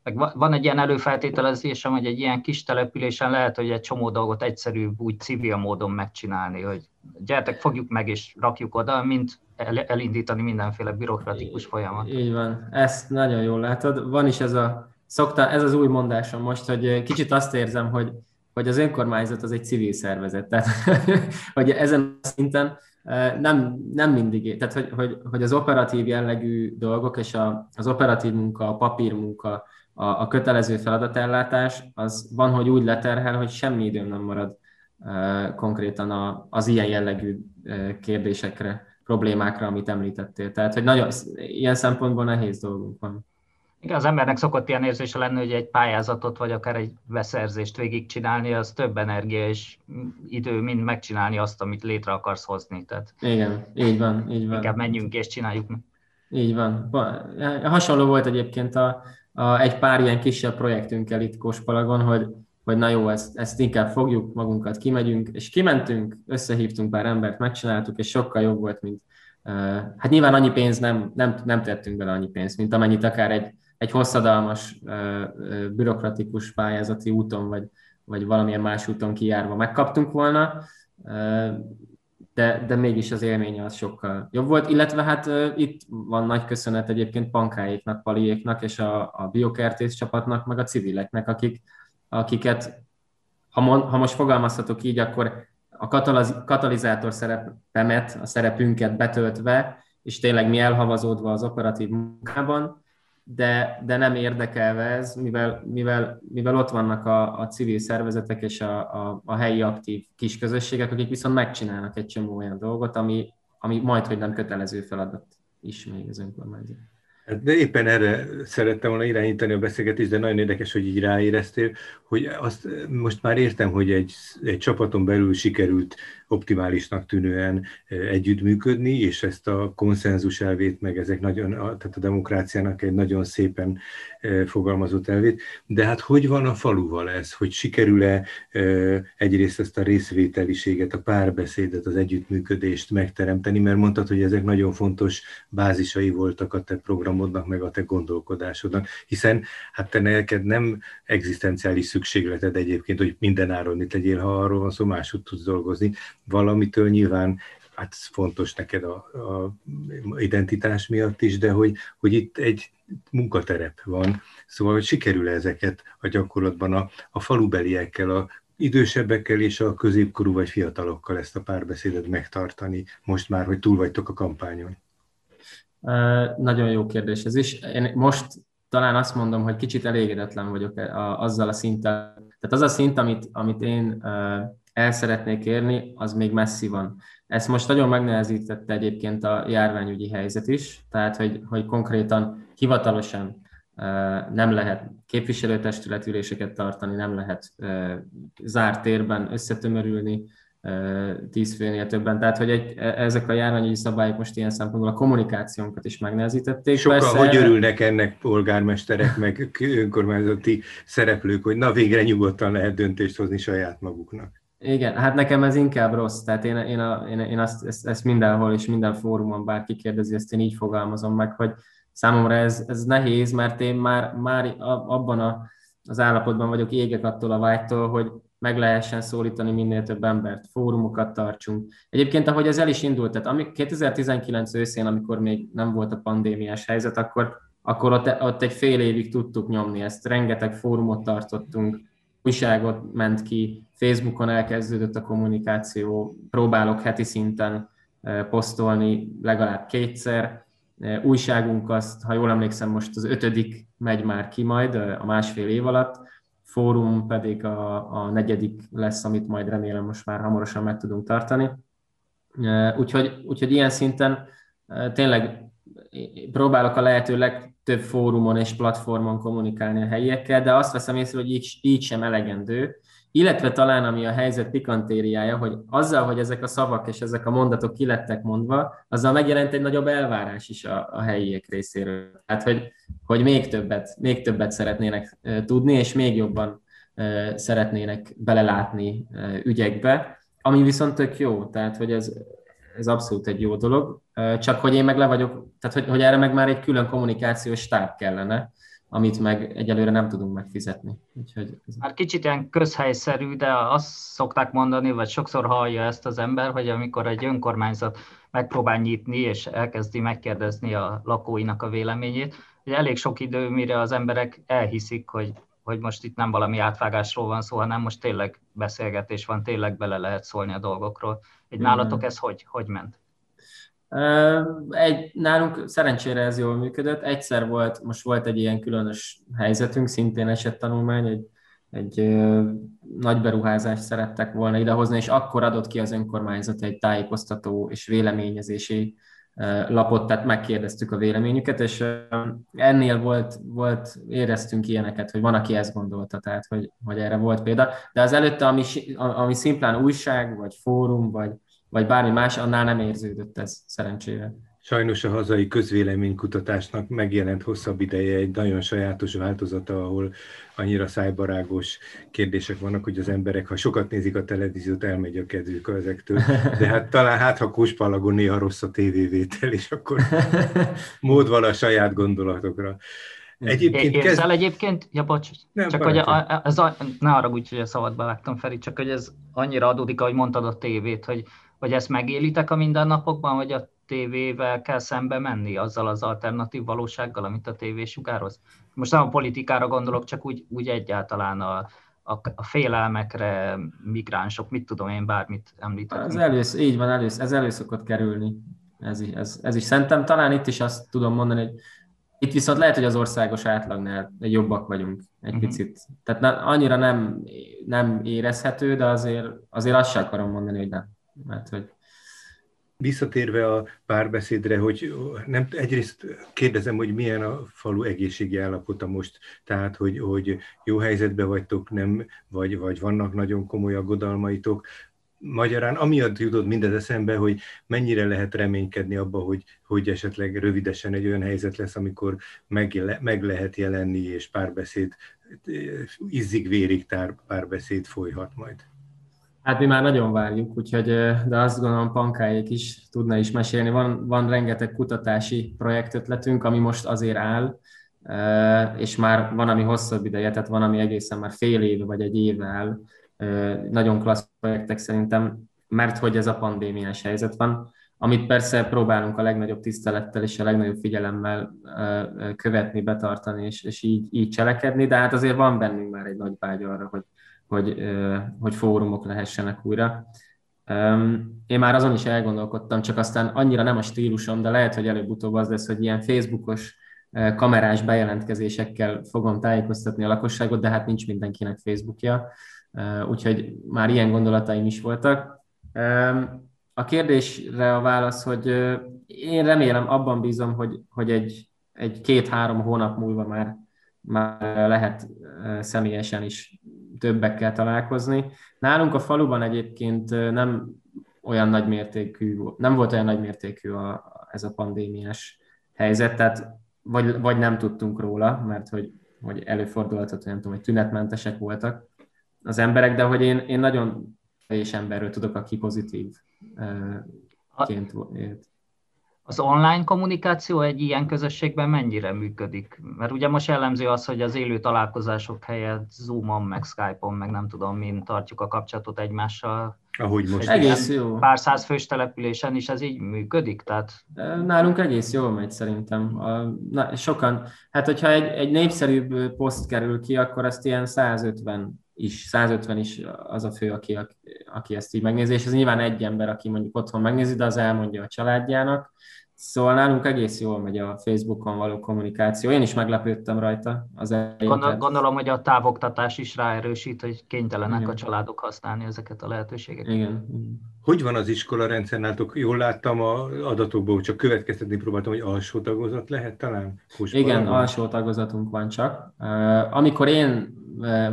meg van egy ilyen előfeltételezésem, hogy egy ilyen kis településen lehet, hogy egy csomó dolgot egyszerűbb úgy civil módon megcsinálni, hogy gyertek, fogjuk meg és rakjuk oda, mint elindítani mindenféle bürokratikus folyamat. Így van, ezt nagyon jól látod. Van is ez a szokta, ez az új mondásom most, hogy kicsit azt érzem, hogy, hogy az önkormányzat az egy civil szervezet. Tehát, hogy ezen a szinten nem, nem mindig, tehát hogy, hogy, hogy az operatív jellegű dolgok és a, az operatív munka, a papírmunka, a, a kötelező feladatellátás, az van, hogy úgy leterhel, hogy semmi időm nem marad konkrétan a, az ilyen jellegű kérdésekre, problémákra, amit említettél. Tehát, hogy nagyon, ilyen szempontból nehéz dolgunk van. Igen, az embernek szokott ilyen érzése lenni, hogy egy pályázatot vagy akár egy beszerzést végigcsinálni, az több energia és idő, mint megcsinálni azt, amit létre akarsz hozni. Tehát Igen, így van, így van. Inkább menjünk és csináljuk meg. Így van. Hasonló volt egyébként a, a, egy pár ilyen kisebb projektünkkel itt Kospalagon, hogy, hogy na jó, ezt, ezt inkább fogjuk magunkat, kimegyünk, és kimentünk, összehívtunk pár embert, megcsináltuk, és sokkal jobb volt, mint, Hát nyilván annyi pénz nem, nem, nem tettünk bele annyi pénzt, mint amennyit akár egy, egy hosszadalmas, bürokratikus pályázati úton, vagy, vagy valamilyen más úton kijárva megkaptunk volna, de, de mégis az élménye az sokkal jobb volt, illetve hát itt van nagy köszönet egyébként pankáéknak, paliéknak és a, a biokertész csapatnak, meg a civileknek, akik, akiket, ha, mon, ha most fogalmazhatok így, akkor a katalizátor szerepemet, a szerepünket betöltve, és tényleg mi elhavazódva az operatív munkában, de, de nem érdekelve ez, mivel, mivel, mivel ott vannak a, a civil szervezetek és a, a, a helyi aktív kis közösségek, akik viszont megcsinálnak egy csomó olyan dolgot, ami, ami majd, hogy nem kötelező feladat is még az önkormányzat. Hát de éppen erre szerettem volna irányítani a beszélgetést, de nagyon érdekes, hogy így ráéreztél, hogy azt most már értem, hogy egy, egy csapaton belül sikerült optimálisnak tűnően együttműködni, és ezt a konszenzus elvét, meg ezek nagyon, tehát a demokráciának egy nagyon szépen fogalmazott elvét, de hát hogy van a faluval ez, hogy sikerül-e egyrészt ezt a részvételiséget, a párbeszédet, az együttműködést megteremteni, mert mondtad, hogy ezek nagyon fontos bázisai voltak a te programodnak, meg a te gondolkodásodnak, hiszen hát te neked nem egzisztenciális szükségleted egyébként, hogy minden áron itt legyél, ha arról van szó, máshogy tudsz dolgozni, valamitől nyilván hát fontos neked a, a identitás miatt is, de hogy, hogy itt egy munkaterep van, szóval hogy sikerül ezeket a gyakorlatban a, a falubeliekkel, a idősebbekkel és a középkorú vagy fiatalokkal ezt a párbeszédet megtartani, most már, hogy túl vagytok a kampányon? Nagyon jó kérdés ez is. Én most talán azt mondom, hogy kicsit elégedetlen vagyok azzal a szinttel. Tehát az a szint, amit, amit én el szeretnék érni, az még messzi van. Ezt most nagyon megnehezítette egyébként a járványügyi helyzet is, tehát hogy, hogy konkrétan hivatalosan nem lehet képviselőtestületüléseket tartani, nem lehet zárt térben összetömörülni, tíz főnél többen. Tehát, hogy egy, e, ezek a járványügyi szabályok most ilyen szempontból a kommunikációnkat is megnehezítették. Sokan Persze, hogy örülnek ennek polgármesterek, meg önkormányzati szereplők, hogy na végre nyugodtan lehet döntést hozni saját maguknak. Igen, hát nekem ez inkább rossz, tehát én, én, a, én, én azt, ezt, ezt mindenhol és minden fórumon bárki kérdezi, ezt én így fogalmazom meg, hogy számomra ez, ez nehéz, mert én már, már abban a, az állapotban vagyok, égek attól a vágytól, hogy meg lehessen szólítani minél több embert, fórumokat tartsunk. Egyébként, ahogy ez el is indult, tehát 2019 őszén, amikor még nem volt a pandémiás helyzet, akkor, akkor ott, ott egy fél évig tudtuk nyomni ezt, rengeteg fórumot tartottunk, újságot ment ki, Facebookon elkezdődött a kommunikáció, próbálok heti szinten posztolni legalább kétszer, újságunk azt, ha jól emlékszem, most az ötödik megy már ki majd a másfél év alatt, fórum pedig a, a negyedik lesz, amit majd remélem most már hamarosan meg tudunk tartani. Úgyhogy, úgyhogy ilyen szinten tényleg próbálok a lehető legtöbb fórumon és platformon kommunikálni a helyiekkel, de azt veszem észre, hogy így, így sem elegendő, illetve talán ami a helyzet pikantériája, hogy azzal, hogy ezek a szavak és ezek a mondatok kilettek mondva, azzal megjelent egy nagyobb elvárás is a, a helyiek részéről. Tehát, hogy, hogy még többet, még többet szeretnének tudni, és még jobban szeretnének belelátni ügyekbe, ami viszont tök jó, tehát hogy ez, ez abszolút egy jó dolog, csak hogy én meg le vagyok, tehát hogy, hogy erre meg már egy külön kommunikációs stáb kellene, amit meg egyelőre nem tudunk megfizetni. Úgyhogy. Már kicsit ilyen közhelyszerű, de azt szokták mondani, vagy sokszor hallja ezt az ember, hogy amikor egy önkormányzat megpróbál nyitni, és elkezdi megkérdezni a lakóinak a véleményét, hogy elég sok idő, mire az emberek elhiszik, hogy, hogy most itt nem valami átvágásról van szó, hanem most tényleg beszélgetés van, tényleg bele lehet szólni a dolgokról. Egy nálatok ez hogy, hogy ment? Egy, nálunk szerencsére ez jól működött. Egyszer volt, most volt egy ilyen különös helyzetünk, szintén esett tanulmány, egy, egy ö, nagy beruházást szerettek volna idehozni, és akkor adott ki az önkormányzat egy tájékoztató és véleményezési lapot, tehát megkérdeztük a véleményüket, és ö, ennél volt, volt, éreztünk ilyeneket, hogy van, aki ezt gondolta, tehát hogy, hogy erre volt példa. De az előtte, ami, ami szimplán újság, vagy fórum, vagy vagy bármi más, annál nem érződött ez szerencsére. Sajnos a hazai közvéleménykutatásnak megjelent hosszabb ideje egy nagyon sajátos változata, ahol annyira szájbarágos kérdések vannak, hogy az emberek, ha sokat nézik a televíziót, elmegy a kedvük ezektől. De hát talán hát, ha Kuspalagon néha rossz a tévévétel, és akkor mód van a saját gondolatokra. Egyébként Érzel kezd... egyébként? Ja, bocs. Nem, csak hogy a, ez a, ne arra úgy, hogy a szabadba vágtam, Feri, csak hogy ez annyira adódik, ahogy mondtad a tévét, hogy vagy ezt megélitek a mindennapokban, vagy a tévével kell szembe menni, azzal az alternatív valósággal, amit a tévé sugároz? Most nem a politikára gondolok, csak úgy, úgy egyáltalán a, a, a félelmekre, migránsok, mit tudom én, bármit említettem. Ez elősz, így van, elősz, ez elő szokott kerülni. Ez, ez, ez is szerintem talán itt is azt tudom mondani, hogy itt viszont lehet, hogy az országos átlagnál jobbak vagyunk egy uh-huh. picit. Tehát ne, annyira nem, nem érezhető, de azért, azért azt sem akarom mondani, hogy nem mert hogy Visszatérve a párbeszédre, hogy nem, egyrészt kérdezem, hogy milyen a falu egészségi állapota most, tehát hogy, hogy jó helyzetben vagytok, nem, vagy, vagy vannak nagyon komoly aggodalmaitok. Magyarán amiatt jutott mindez eszembe, hogy mennyire lehet reménykedni abba, hogy, hogy esetleg rövidesen egy olyan helyzet lesz, amikor meg, meg lehet jelenni, és párbeszéd, izzig-vérig párbeszéd folyhat majd. Hát mi már nagyon várjuk, úgyhogy, de azt gondolom Pankáék is tudna is mesélni. Van, van rengeteg kutatási projektötletünk, ami most azért áll, és már van, ami hosszabb ideje, tehát van, ami egészen már fél éve vagy egy éve áll. Nagyon klassz projektek szerintem. mert hogy ez a pandémiás helyzet van, amit persze próbálunk a legnagyobb tisztelettel és a legnagyobb figyelemmel követni, betartani, és, és így, így cselekedni, de hát azért van bennünk már egy nagy vágy arra, hogy, hogy, hogy fórumok lehessenek újra. Én már azon is elgondolkodtam, csak aztán annyira nem a stílusom, de lehet, hogy előbb-utóbb az lesz, hogy ilyen Facebookos kamerás bejelentkezésekkel fogom tájékoztatni a lakosságot, de hát nincs mindenkinek Facebookja, úgyhogy már ilyen gondolataim is voltak. A kérdésre a válasz, hogy én remélem, abban bízom, hogy, hogy egy, egy két-három hónap múlva már, már lehet személyesen is többekkel találkozni. Nálunk a faluban egyébként nem olyan nagy mértékű, nem volt olyan nagy mértékű a, ez a pandémiás helyzet, tehát vagy, vagy nem tudtunk róla, mert hogy, hogy előfordulhat, hogy nem tudom, hogy tünetmentesek voltak az emberek, de hogy én, én nagyon kevés emberről tudok, aki pozitív ként élt. Az online kommunikáció egy ilyen közösségben mennyire működik? Mert ugye most jellemző az, hogy az élő találkozások helyett Zoom-on, meg Skype-on, meg nem tudom, mint tartjuk a kapcsolatot egymással. Ahogy most. Egész jó. Pár száz fős településen is ez így működik? Tehát... Nálunk egész jól megy szerintem. A, na, sokan, hát hogyha egy, egy népszerűbb poszt kerül ki, akkor azt ilyen 150 is, 150 is az a fő, aki, aki ezt így megnézi, és ez nyilván egy ember, aki mondjuk otthon megnézi, de az elmondja a családjának. Szóval nálunk egész jól megy a Facebookon való kommunikáció. Én is meglepődtem rajta az Gondol, Gondolom, hogy a távoktatás is ráerősít, hogy kénytelenek Igen. a családok használni ezeket a lehetőségeket. Igen. Hogy van az iskola rendszer nálatok? Jól láttam a adatokból, csak következtetni próbáltam, hogy alsó tagozat lehet talán? Igen, alsó tagozatunk van csak. Amikor én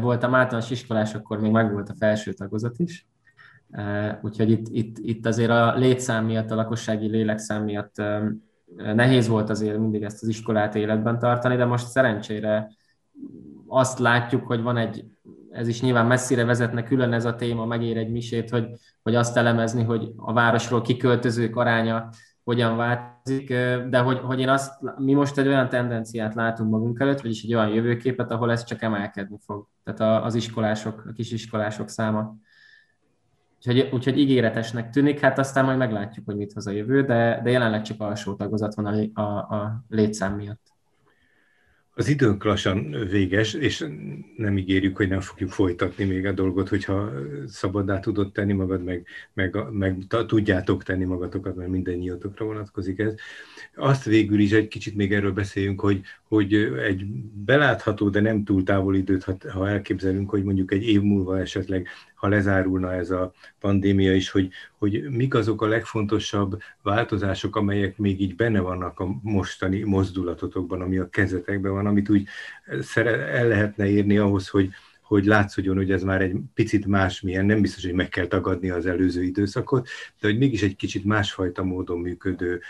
voltam általános iskolás, akkor még megvolt a felső tagozat is. Úgyhogy itt, itt, itt azért a létszám miatt, a lakossági lélekszám miatt nehéz volt azért mindig ezt az iskolát életben tartani, de most szerencsére azt látjuk, hogy van egy, ez is nyilván messzire vezetne külön ez a téma, megér egy misét, hogy, hogy azt elemezni, hogy a városról kiköltözők aránya hogyan változik, de hogy, hogy én azt, mi most egy olyan tendenciát látunk magunk előtt, vagyis egy olyan jövőképet, ahol ez csak emelkedni fog. Tehát az iskolások, a kisiskolások száma. Úgyhogy, úgyhogy ígéretesnek tűnik, hát aztán majd meglátjuk, hogy mit hoz a jövő, de, de jelenleg csak alsó tagozat van a, a, a létszám miatt. Az időnk lassan véges, és nem ígérjük, hogy nem fogjuk folytatni még a dolgot, hogyha szabaddá tudod tenni magad, meg, meg, meg tudjátok tenni magatokat, mert minden nyíltokra vonatkozik ez. Azt végül is egy kicsit még erről beszéljünk, hogy, hogy egy belátható, de nem túl távol időt, ha, ha elképzelünk, hogy mondjuk egy év múlva esetleg, ha lezárulna ez a pandémia is, hogy, hogy mik azok a legfontosabb változások, amelyek még így benne vannak a mostani mozdulatotokban, ami a kezetekben van, amit úgy el lehetne érni ahhoz, hogy, hogy látszódjon, hogy ez már egy picit másmilyen, nem biztos, hogy meg kell tagadni az előző időszakot, de hogy mégis egy kicsit másfajta módon működő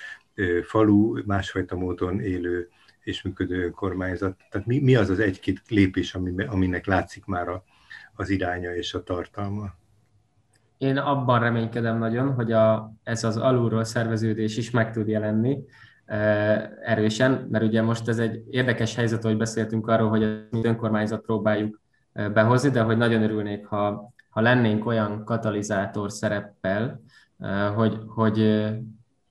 falu, másfajta módon élő és működő önkormányzat. Tehát mi, mi az az egy-két lépés, ami, aminek látszik már a, az iránya és a tartalma? Én abban reménykedem nagyon, hogy a, ez az alulról szerveződés is meg tud jelenni erősen, mert ugye most ez egy érdekes helyzet, hogy beszéltünk arról, hogy az önkormányzat próbáljuk behozni, de hogy nagyon örülnék, ha, ha lennénk olyan katalizátor szereppel, hogy, hogy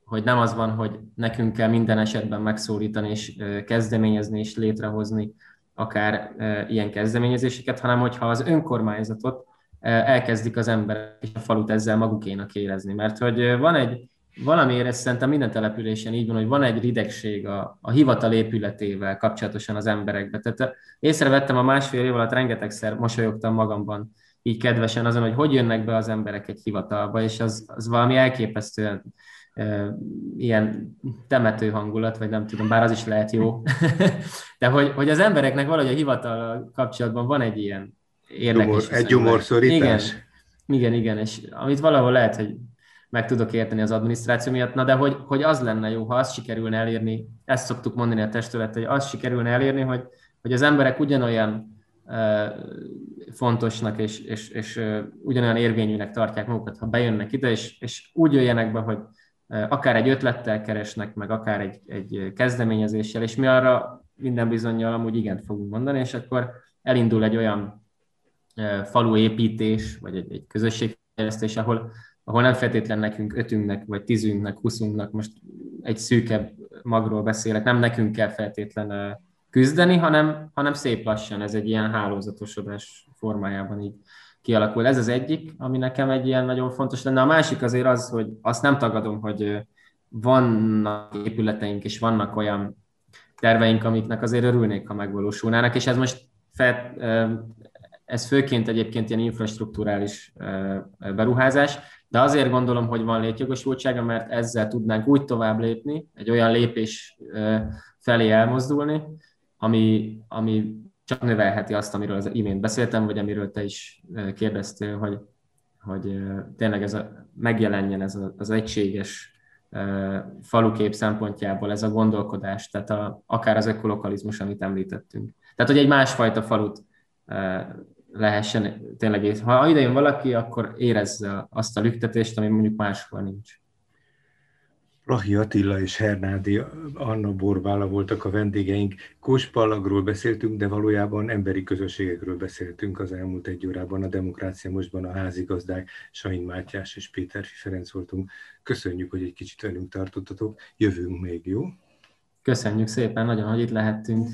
hogy nem az van, hogy nekünk kell minden esetben megszólítani és kezdeményezni és létrehozni akár ilyen kezdeményezéseket, hanem hogyha az önkormányzatot elkezdik az emberek és a falut ezzel magukénak érezni. Mert hogy van egy, valamiért ez szerintem minden településen így van, hogy van egy ridegség a, a hivatal épületével kapcsolatosan az emberekbe. Tehát észrevettem a másfél év alatt rengetegszer mosolyogtam magamban így kedvesen azon, hogy hogy jönnek be az emberek egy hivatalba, és az, az valami elképesztően ilyen temető hangulat, vagy nem tudom, bár az is lehet jó. De hogy, hogy az embereknek valahogy a hivatal kapcsolatban van egy ilyen érdekes... egy gyomorszorítás? Igen, igen, igen, és amit valahol lehet, hogy meg tudok érteni az adminisztráció miatt, na de hogy, hogy az lenne jó, ha azt sikerülne elérni, ezt szoktuk mondani a testület, hogy azt sikerülne elérni, hogy, hogy az emberek ugyanolyan fontosnak és, és, és ugyanolyan érvényűnek tartják magukat, ha bejönnek ide, és, és úgy jöjjenek be, hogy akár egy ötlettel keresnek, meg akár egy, egy kezdeményezéssel, és mi arra minden bizonyal amúgy igent fogunk mondani, és akkor elindul egy olyan faluépítés, vagy egy, egy közösségfejlesztés, ahol, ahol nem feltétlen nekünk ötünknek, vagy tízünknek, huszunknak, most egy szűkebb magról beszélek, nem nekünk kell feltétlen küzdeni, hanem, hanem szép lassan ez egy ilyen hálózatosodás formájában így kialakul. Ez az egyik, ami nekem egy ilyen nagyon fontos lenne. A másik azért az, hogy azt nem tagadom, hogy vannak épületeink, és vannak olyan terveink, amiknek azért örülnék, ha megvalósulnának, és ez most fel, ez főként egyébként ilyen infrastruktúrális beruházás, de azért gondolom, hogy van létjogosultsága, mert ezzel tudnánk úgy tovább lépni, egy olyan lépés felé elmozdulni, ami, ami csak növelheti azt, amiről az imént beszéltem, vagy amiről te is kérdeztél, hogy, hogy tényleg ez a, megjelenjen ez a, az egységes falukép szempontjából ez a gondolkodás, tehát a, akár az ökolokalizmus, amit említettünk. Tehát, hogy egy másfajta falut lehessen tényleg, ha ide jön valaki, akkor érezze azt a lüktetést, ami mondjuk máshol nincs. Rahi Attila és Hernádi Anna Borbála voltak a vendégeink. Kóspallagról beszéltünk, de valójában emberi közösségekről beszéltünk az elmúlt egy órában. A Demokrácia Mostban a házigazdák Sain Mátyás és Péter Ferenc voltunk. Köszönjük, hogy egy kicsit velünk tartottatok. Jövünk még, jó? Köszönjük szépen, nagyon, hogy itt lehettünk.